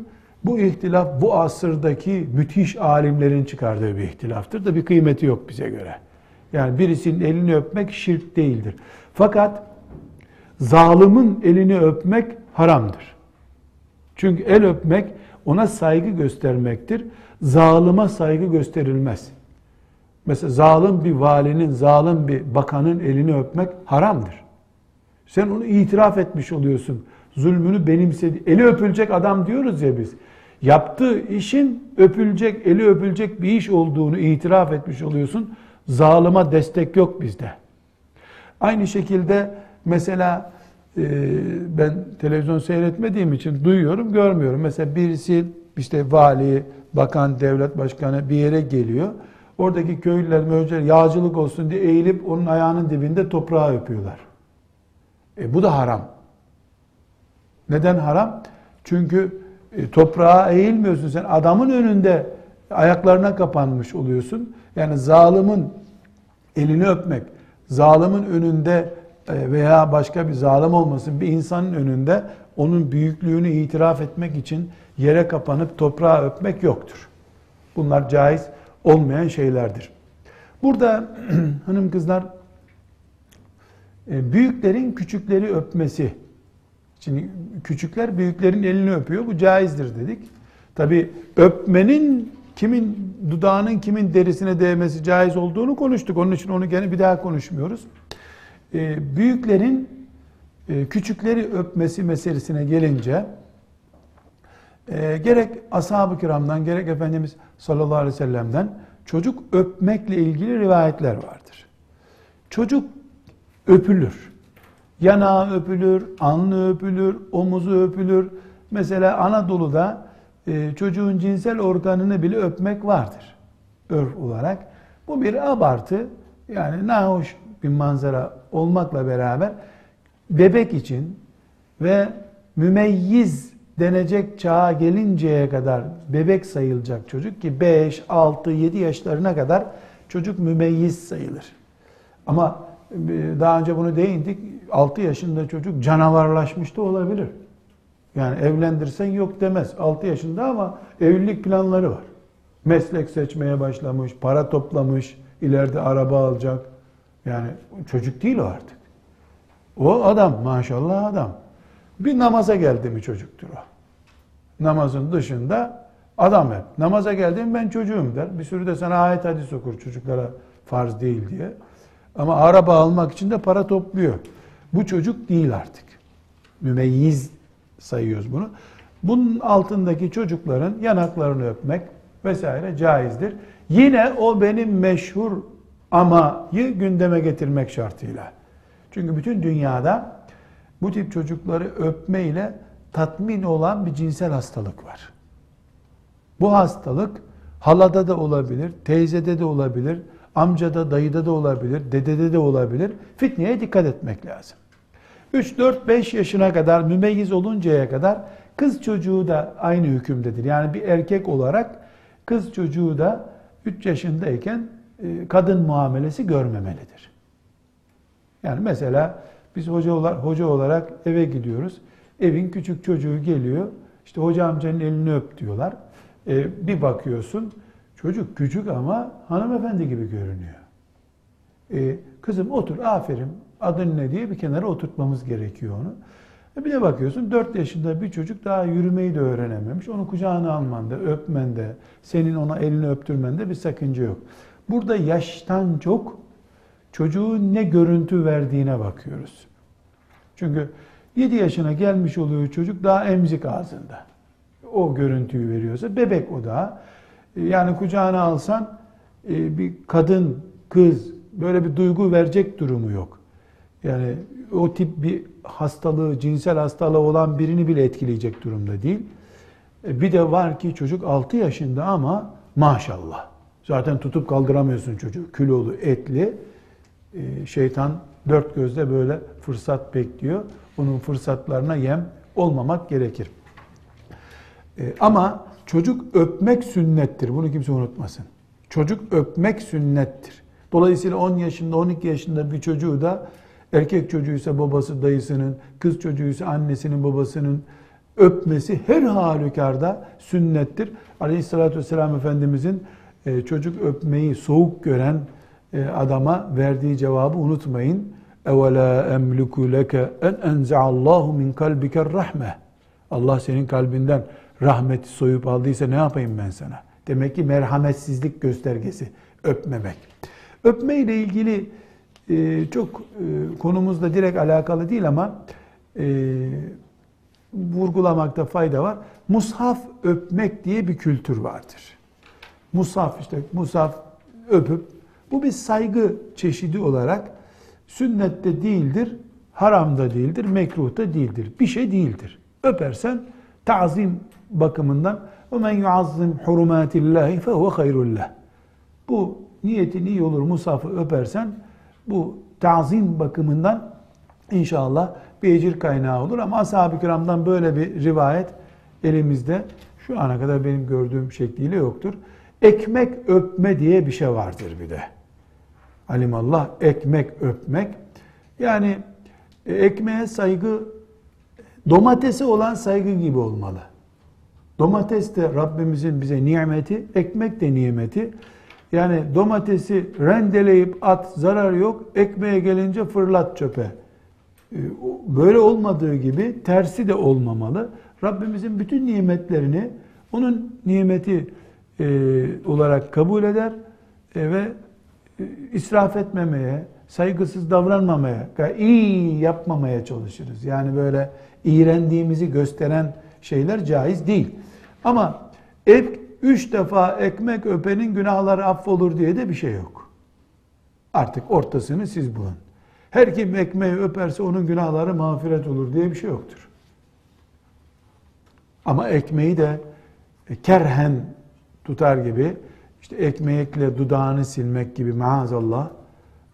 Bu ihtilaf bu asırdaki müthiş alimlerin çıkardığı bir ihtilaftır da bir kıymeti yok bize göre. Yani birisinin elini öpmek şirk değildir. Fakat zalimin elini öpmek haramdır. Çünkü el öpmek ona saygı göstermektir. Zalıma saygı gösterilmez. Mesela zalim bir valinin, zalim bir bakanın elini öpmek haramdır. Sen onu itiraf etmiş oluyorsun. Zulmünü benimsedi. Eli öpülecek adam diyoruz ya biz. Yaptığı işin öpülecek, eli öpülecek bir iş olduğunu itiraf etmiş oluyorsun. Zalıma destek yok bizde. Aynı şekilde mesela e, ben televizyon seyretmediğim için duyuyorum, görmüyorum. Mesela birisi işte vali, bakan, devlet başkanı bir yere geliyor. Oradaki köylüler, mövceler yağcılık olsun diye eğilip onun ayağının dibinde toprağı öpüyorlar. E, bu da haram. Neden haram? Çünkü e, toprağa eğilmiyorsun sen. Adamın önünde ayaklarına kapanmış oluyorsun. Yani zalimin elini öpmek, zalimin önünde e, veya başka bir zalim olmasın bir insanın önünde onun büyüklüğünü itiraf etmek için yere kapanıp toprağa öpmek yoktur. Bunlar caiz olmayan şeylerdir. Burada [clears throat] hanım kızlar e, büyüklerin küçükleri öpmesi. Şimdi küçükler büyüklerin elini öpüyor. Bu caizdir dedik. Tabi öpmenin kimin dudağının kimin derisine değmesi caiz olduğunu konuştuk. Onun için onu gene bir daha konuşmuyoruz. E, büyüklerin e, küçükleri öpmesi meselesine gelince gerek ashab-ı kiramdan gerek Efendimiz sallallahu aleyhi ve sellem'den çocuk öpmekle ilgili rivayetler vardır. Çocuk öpülür. Yanağı öpülür, alnı öpülür, omuzu öpülür. Mesela Anadolu'da e, çocuğun cinsel organını bile öpmek vardır. Örf olarak. Bu bir abartı. Yani nahoş bir manzara olmakla beraber bebek için ve mümeyyiz denecek çağa gelinceye kadar bebek sayılacak çocuk ki 5, 6, 7 yaşlarına kadar çocuk mümeyyiz sayılır. Ama daha önce bunu değindik. 6 yaşında çocuk canavarlaşmış da olabilir. Yani evlendirsen yok demez. 6 yaşında ama evlilik planları var. Meslek seçmeye başlamış, para toplamış, ileride araba alacak. Yani çocuk değil o artık. O adam maşallah adam. Bir namaza geldi mi çocuktur o. Namazın dışında adam hep. Namaza geldim ben çocuğum der. Bir sürü de sana ayet hadis okur çocuklara farz değil diye. Ama araba almak için de para topluyor. Bu çocuk değil artık. Mümeyyiz sayıyoruz bunu. Bunun altındaki çocukların yanaklarını öpmek vesaire caizdir. Yine o benim meşhur amayı gündeme getirmek şartıyla. Çünkü bütün dünyada bu tip çocukları öpme ile tatmin olan bir cinsel hastalık var. Bu hastalık halada da olabilir, teyzede de olabilir, amcada, dayıda da olabilir, dedede de olabilir. Fitneye dikkat etmek lazım. 3, 4, 5 yaşına kadar mümeyyiz oluncaya kadar kız çocuğu da aynı hükümdedir. Yani bir erkek olarak kız çocuğu da 3 yaşındayken e, kadın muamelesi görmemelidir. Yani mesela biz hoca olarak, hoca olarak eve gidiyoruz. Evin küçük çocuğu geliyor. İşte hoca amcanın elini öp diyorlar. Ee, bir bakıyorsun çocuk küçük ama hanımefendi gibi görünüyor. Ee, kızım otur aferin adın ne diye bir kenara oturtmamız gerekiyor onu. E bir de bakıyorsun 4 yaşında bir çocuk daha yürümeyi de öğrenememiş. Onu kucağına almanda, öpmende, senin ona elini öptürmende bir sakınca yok. Burada yaştan çok çocuğun ne görüntü verdiğine bakıyoruz. Çünkü 7 yaşına gelmiş oluyor çocuk daha emzik ağzında. O görüntüyü veriyorsa bebek o da. Yani kucağına alsan e, bir kadın, kız böyle bir duygu verecek durumu yok. Yani o tip bir hastalığı, cinsel hastalığı olan birini bile etkileyecek durumda değil. E, bir de var ki çocuk 6 yaşında ama maşallah. Zaten tutup kaldıramıyorsun çocuğu. Kilolu, etli. E, şeytan dört gözle böyle fırsat bekliyor. Onun fırsatlarına yem olmamak gerekir. Ama çocuk öpmek sünnettir. Bunu kimse unutmasın. Çocuk öpmek sünnettir. Dolayısıyla 10 yaşında, 12 yaşında bir çocuğu da erkek çocuğuysa babası dayısının, kız çocuğuysa annesinin babasının öpmesi her halükarda sünnettir. Aleyhissalatü vesselam Efendimizin e, çocuk öpmeyi soğuk gören e, adama verdiği cevabı unutmayın. اَوَلَا اَمْلُكُ لَكَ اَنْ اَنْزَعَ اللّٰهُ مِنْ قَلْبِكَ الرَّحْمَةِ Allah senin kalbinden rahmeti soyup aldıysa ne yapayım ben sana? Demek ki merhametsizlik göstergesi öpmemek. Öpme ile ilgili e, çok e, konumuzla direkt alakalı değil ama e, vurgulamakta fayda var. Mushaf öpmek diye bir kültür vardır. Mushaf işte mushaf öpüp bu bir saygı çeşidi olarak sünnette değildir, haramda değildir, mekruhta değildir. Bir şey değildir. Öpersen tazim bakımından وَمَنْ يُعَظِّمْ حُرُمَاتِ اللّٰهِ فَهُوَ خَيْرُ اللّٰهِ Bu niyetin iyi olur musafı öpersen bu tazim bakımından inşallah bir ecir kaynağı olur. Ama ashab-ı kiramdan böyle bir rivayet elimizde şu ana kadar benim gördüğüm şekliyle yoktur. Ekmek öpme diye bir şey vardır bir de. Alimallah ekmek öpmek. Yani e, ekmeğe saygı domatese olan saygı gibi olmalı. Domates de Rabbimizin bize nimeti, ekmek de nimeti. Yani domatesi rendeleyip at zarar yok, ekmeğe gelince fırlat çöpe. Ee, böyle olmadığı gibi tersi de olmamalı. Rabbimizin bütün nimetlerini onun nimeti e, olarak kabul eder e, ve e, israf etmemeye, saygısız davranmamaya, iyi yapmamaya çalışırız. Yani böyle iğrendiğimizi gösteren şeyler caiz değil. Ama ek, üç defa ekmek öpenin günahları affolur diye de bir şey yok. Artık ortasını siz bulun. Her kim ekmeği öperse onun günahları mağfiret olur diye bir şey yoktur. Ama ekmeği de kerhen tutar gibi işte ekmekle dudağını silmek gibi maazallah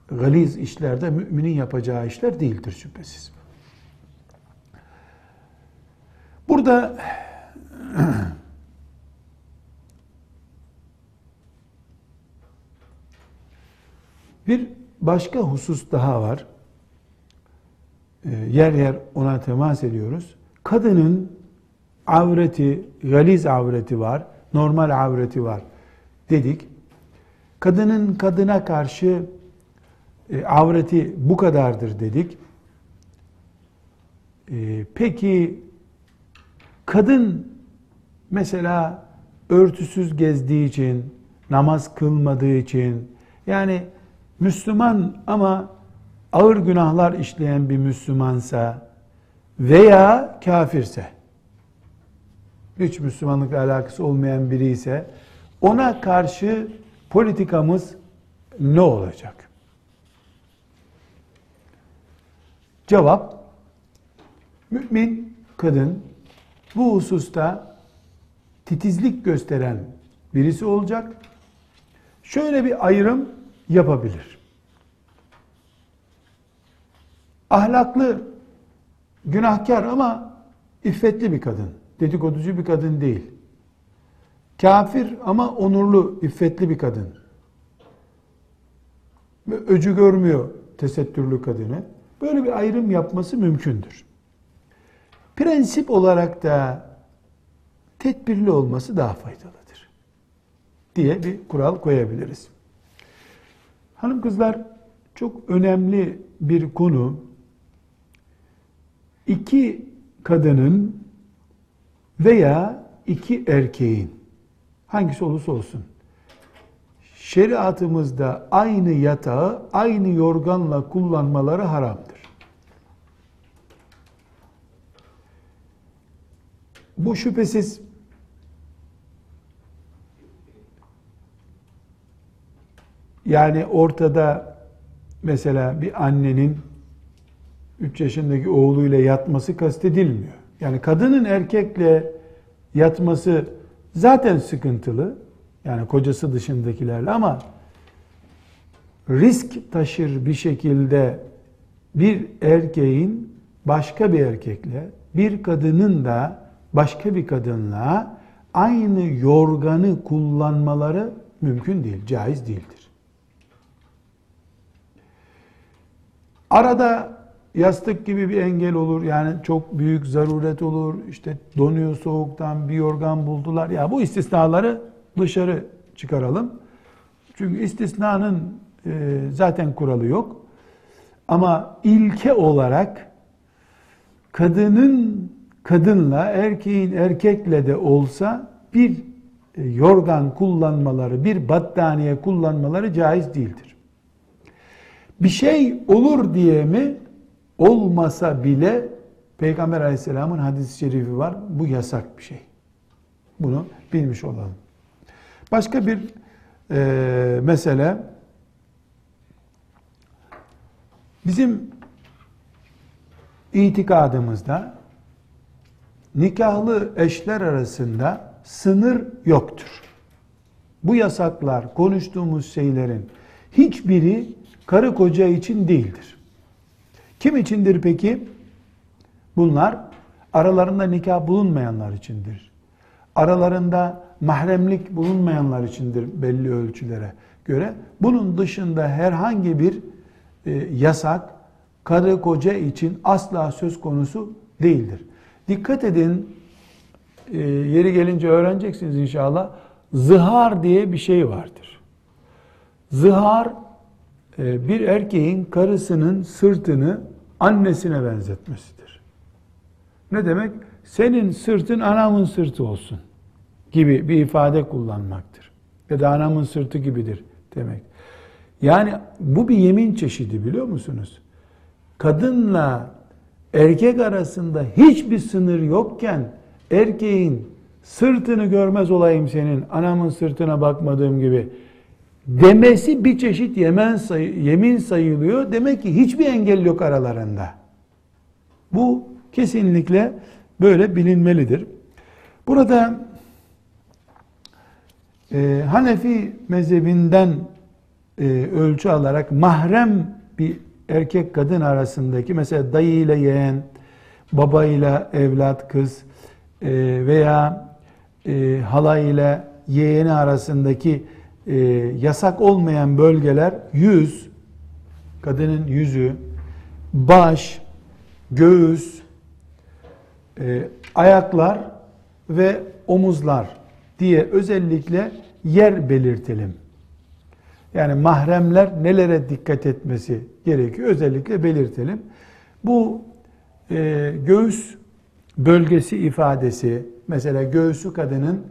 galiz işlerde müminin yapacağı işler değildir şüphesiz. Burada [clears throat] bir başka husus daha var. Ee, yer yer ona temas ediyoruz. Kadının avreti, galiz avreti var, normal avreti var dedik. Kadının kadına karşı e, avreti bu kadardır dedik. E, peki kadın mesela örtüsüz gezdiği için, namaz kılmadığı için, yani Müslüman ama ağır günahlar işleyen bir Müslümansa veya kafirse, hiç Müslümanlıkla alakası olmayan biri ise ona karşı politikamız ne olacak? Cevap, mümin kadın bu hususta titizlik gösteren birisi olacak. Şöyle bir ayrım yapabilir. Ahlaklı, günahkar ama iffetli bir kadın. Dedikoducu bir kadın değil. Kafir ama onurlu, iffetli bir kadın. Öcü görmüyor tesettürlü kadını. Böyle bir ayrım yapması mümkündür. Prensip olarak da tedbirli olması daha faydalıdır diye bir kural koyabiliriz. Hanım kızlar çok önemli bir konu. iki kadının veya iki erkeğin hangisi olursa olsun şeriatımızda aynı yatağı aynı yorganla kullanmaları haramdır. Bu şüphesiz yani ortada mesela bir annenin 3 yaşındaki oğluyla yatması kastedilmiyor. Yani kadının erkekle yatması zaten sıkıntılı. Yani kocası dışındakilerle ama risk taşır bir şekilde bir erkeğin başka bir erkekle, bir kadının da başka bir kadınla aynı yorganı kullanmaları mümkün değil, caiz değildir. Arada yastık gibi bir engel olur. Yani çok büyük zaruret olur. İşte donuyor soğuktan bir yorgan buldular. Ya bu istisnaları dışarı çıkaralım. Çünkü istisnanın e, zaten kuralı yok. Ama ilke olarak kadının kadınla, erkeğin erkekle de olsa bir e, yorgan kullanmaları, bir battaniye kullanmaları caiz değildir. Bir şey olur diye mi olmasa bile Peygamber aleyhisselamın hadis-i şerifi var. Bu yasak bir şey. Bunu bilmiş olalım. Başka bir e, mesele bizim itikadımızda nikahlı eşler arasında sınır yoktur. Bu yasaklar, konuştuğumuz şeylerin hiçbiri karı koca için değildir. Kim içindir peki? Bunlar aralarında nikah bulunmayanlar içindir. Aralarında mahremlik bulunmayanlar içindir belli ölçülere göre. Bunun dışında herhangi bir e, yasak karı koca için asla söz konusu değildir. Dikkat edin, e, yeri gelince öğreneceksiniz inşallah. Zihar diye bir şey vardır. Zihar bir erkeğin karısının sırtını annesine benzetmesidir. Ne demek? Senin sırtın anamın sırtı olsun gibi bir ifade kullanmaktır. Ya da anamın sırtı gibidir demek. Yani bu bir yemin çeşidi biliyor musunuz? Kadınla erkek arasında hiçbir sınır yokken erkeğin sırtını görmez olayım senin anamın sırtına bakmadığım gibi demesi bir çeşit yemen sayı, yemin sayılıyor. Demek ki hiçbir engel yok aralarında. Bu kesinlikle böyle bilinmelidir. Burada e, Hanefi mezhebinden e, ölçü alarak mahrem bir erkek kadın arasındaki mesela dayı ile yeğen, baba ile evlat kız e, veya e, hala ile yeğeni arasındaki e, yasak olmayan bölgeler yüz, kadının yüzü, baş, göğüs, e, ayaklar ve omuzlar diye özellikle yer belirtelim. Yani mahremler nelere dikkat etmesi gerekiyor özellikle belirtelim. Bu e, göğüs bölgesi ifadesi mesela göğsü kadının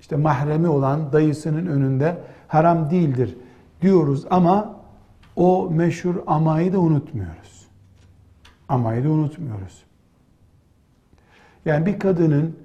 işte mahremi olan dayısının önünde haram değildir diyoruz ama o meşhur amayı da unutmuyoruz. Amayı da unutmuyoruz. Yani bir kadının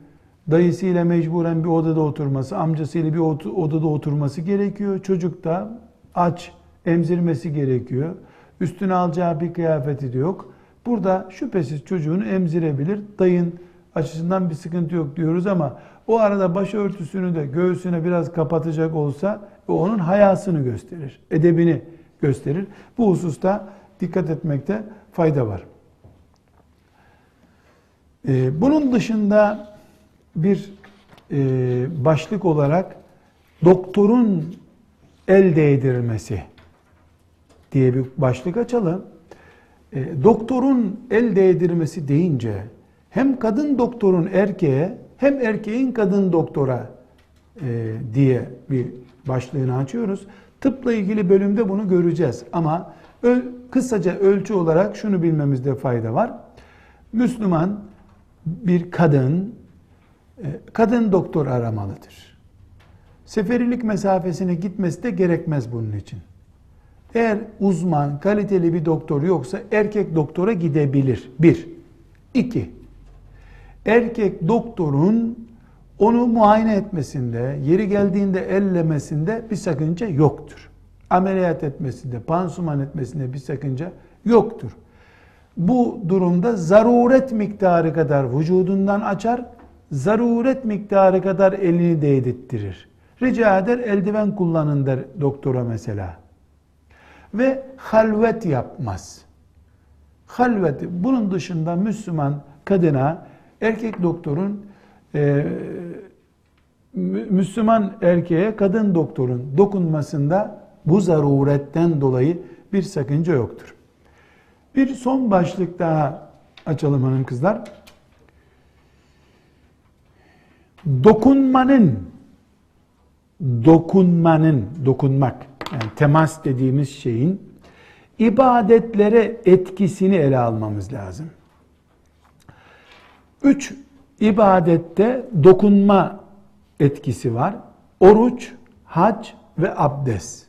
dayısıyla mecburen bir odada oturması, amcasıyla bir odada oturması gerekiyor. Çocuk da aç, emzirmesi gerekiyor. Üstüne alacağı bir kıyafeti de yok. Burada şüphesiz çocuğunu emzirebilir. Dayın açısından bir sıkıntı yok diyoruz ama o arada başörtüsünü de göğsüne biraz kapatacak olsa o onun hayasını gösterir, edebini gösterir. Bu hususta dikkat etmekte fayda var. Ee, bunun dışında bir e, başlık olarak doktorun el değdirmesi diye bir başlık açalım. E, doktorun el değdirmesi deyince hem kadın doktorun erkeğe hem erkeğin kadın doktora e, diye bir başlığını açıyoruz. Tıpla ilgili bölümde bunu göreceğiz ama öl, kısaca ölçü olarak şunu bilmemizde fayda var. Müslüman bir kadın e, kadın doktor aramalıdır. Seferilik mesafesine gitmesi de gerekmez bunun için. Eğer uzman, kaliteli bir doktor yoksa erkek doktora gidebilir. Bir. İki. Erkek doktorun onu muayene etmesinde, yeri geldiğinde ellemesinde bir sakınca yoktur. Ameliyat etmesinde, pansuman etmesinde bir sakınca yoktur. Bu durumda zaruret miktarı kadar vücudundan açar, zaruret miktarı kadar elini değdirttirir. Rica eder eldiven kullanın der doktora mesela. Ve halvet yapmaz. Halvet, bunun dışında Müslüman kadına erkek doktorun e, Müslüman erkeğe kadın doktorun dokunmasında bu zaruretten dolayı bir sakınca yoktur. Bir son başlık daha açalım hanım kızlar. Dokunmanın dokunmanın dokunmak yani temas dediğimiz şeyin ibadetlere etkisini ele almamız lazım. Üç ibadette dokunma etkisi var. Oruç, hac ve abdest.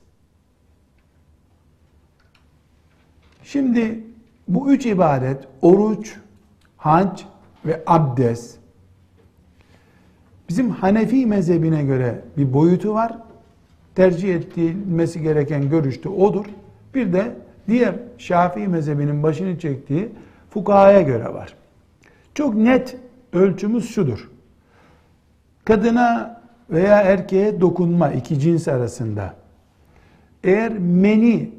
Şimdi bu üç ibadet, oruç, hac ve abdest, bizim Hanefi mezhebine göre bir boyutu var. Tercih edilmesi gereken görüşte odur. Bir de diğer Şafii mezhebinin başını çektiği fukahaya göre var. Çok net ölçümüz şudur. Kadına veya erkeğe dokunma iki cins arasında eğer meni,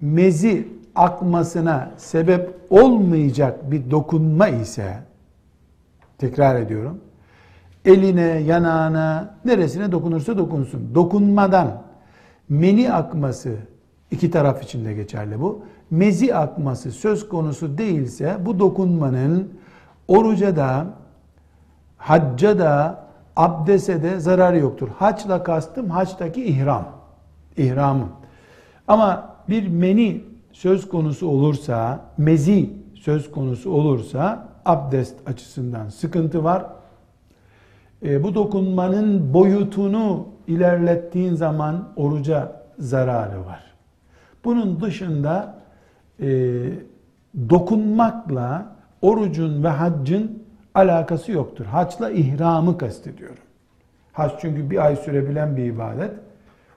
mezi akmasına sebep olmayacak bir dokunma ise tekrar ediyorum eline, yanağına, neresine dokunursa dokunsun. Dokunmadan meni akması iki taraf için de geçerli bu. Mezi akması söz konusu değilse bu dokunmanın oruca da hacca da abdese de zararı yoktur. Haçla kastım haçtaki ihram. İhramım. Ama bir meni söz konusu olursa, mezi söz konusu olursa abdest açısından sıkıntı var. E, bu dokunmanın boyutunu ilerlettiğin zaman oruca zararı var. Bunun dışında e, dokunmakla orucun ve haccın alakası yoktur. Haçla ihramı kastediyorum. Hac çünkü bir ay sürebilen bir ibadet.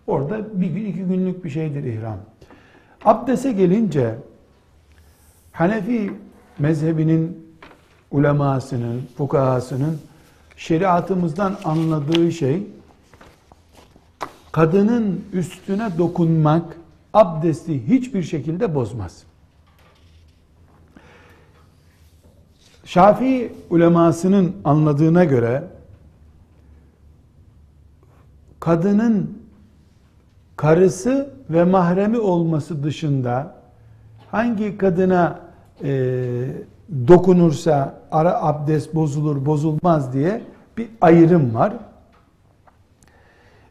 Orada bir gün iki günlük bir şeydir ihram. Abdese gelince Hanefi mezhebinin ulemasının, fukahasının şeriatımızdan anladığı şey kadının üstüne dokunmak abdesti hiçbir şekilde bozmaz. Şafii ulemasının anladığına göre kadının karısı ve mahremi olması dışında hangi kadına e, dokunursa ara abdest bozulur bozulmaz diye bir ayrım var.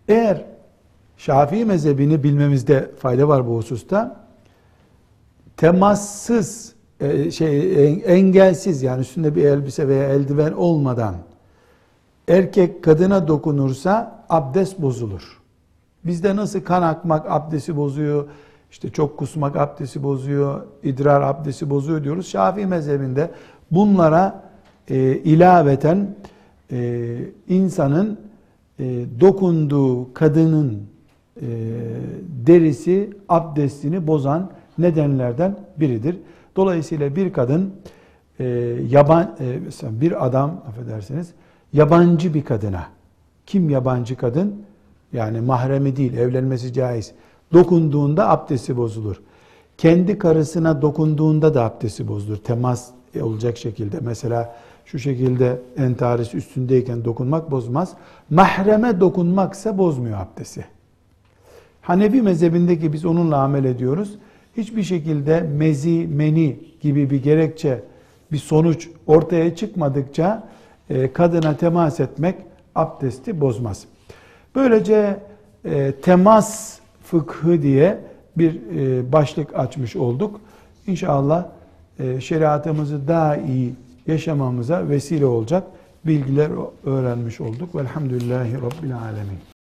Eğer Şafii mezhebini bilmemizde fayda var bu hususta. Temassız e, şey engelsiz yani üstünde bir elbise veya eldiven olmadan erkek kadına dokunursa abdest bozulur. Bizde nasıl kan akmak abdesti bozuyor, işte çok kusmak abdesti bozuyor, idrar abdesti bozuyor diyoruz. Şafii mezhebinde bunlara e, ilaveten e, insanın e, dokunduğu kadının e, derisi abdestini bozan nedenlerden biridir. Dolayısıyla bir kadın e, yaban e, bir adam affedersiniz yabancı bir kadına kim yabancı kadın yani mahremi değil evlenmesi caiz dokunduğunda abdesti bozulur. Kendi karısına dokunduğunda da abdesti bozulur. Temas olacak şekilde. Mesela şu şekilde entaris üstündeyken dokunmak bozmaz. Mahreme dokunmaksa bozmuyor abdesti. Hanefi mezhebindeki biz onunla amel ediyoruz. Hiçbir şekilde mezi, meni gibi bir gerekçe, bir sonuç ortaya çıkmadıkça e, kadına temas etmek abdesti bozmaz. Böylece e, temas fıkhı diye bir e, başlık açmış olduk. İnşallah e, şeriatımızı daha iyi yaşamamıza vesile olacak bilgiler öğrenmiş olduk. Velhamdülillahi Rabbil Alemin.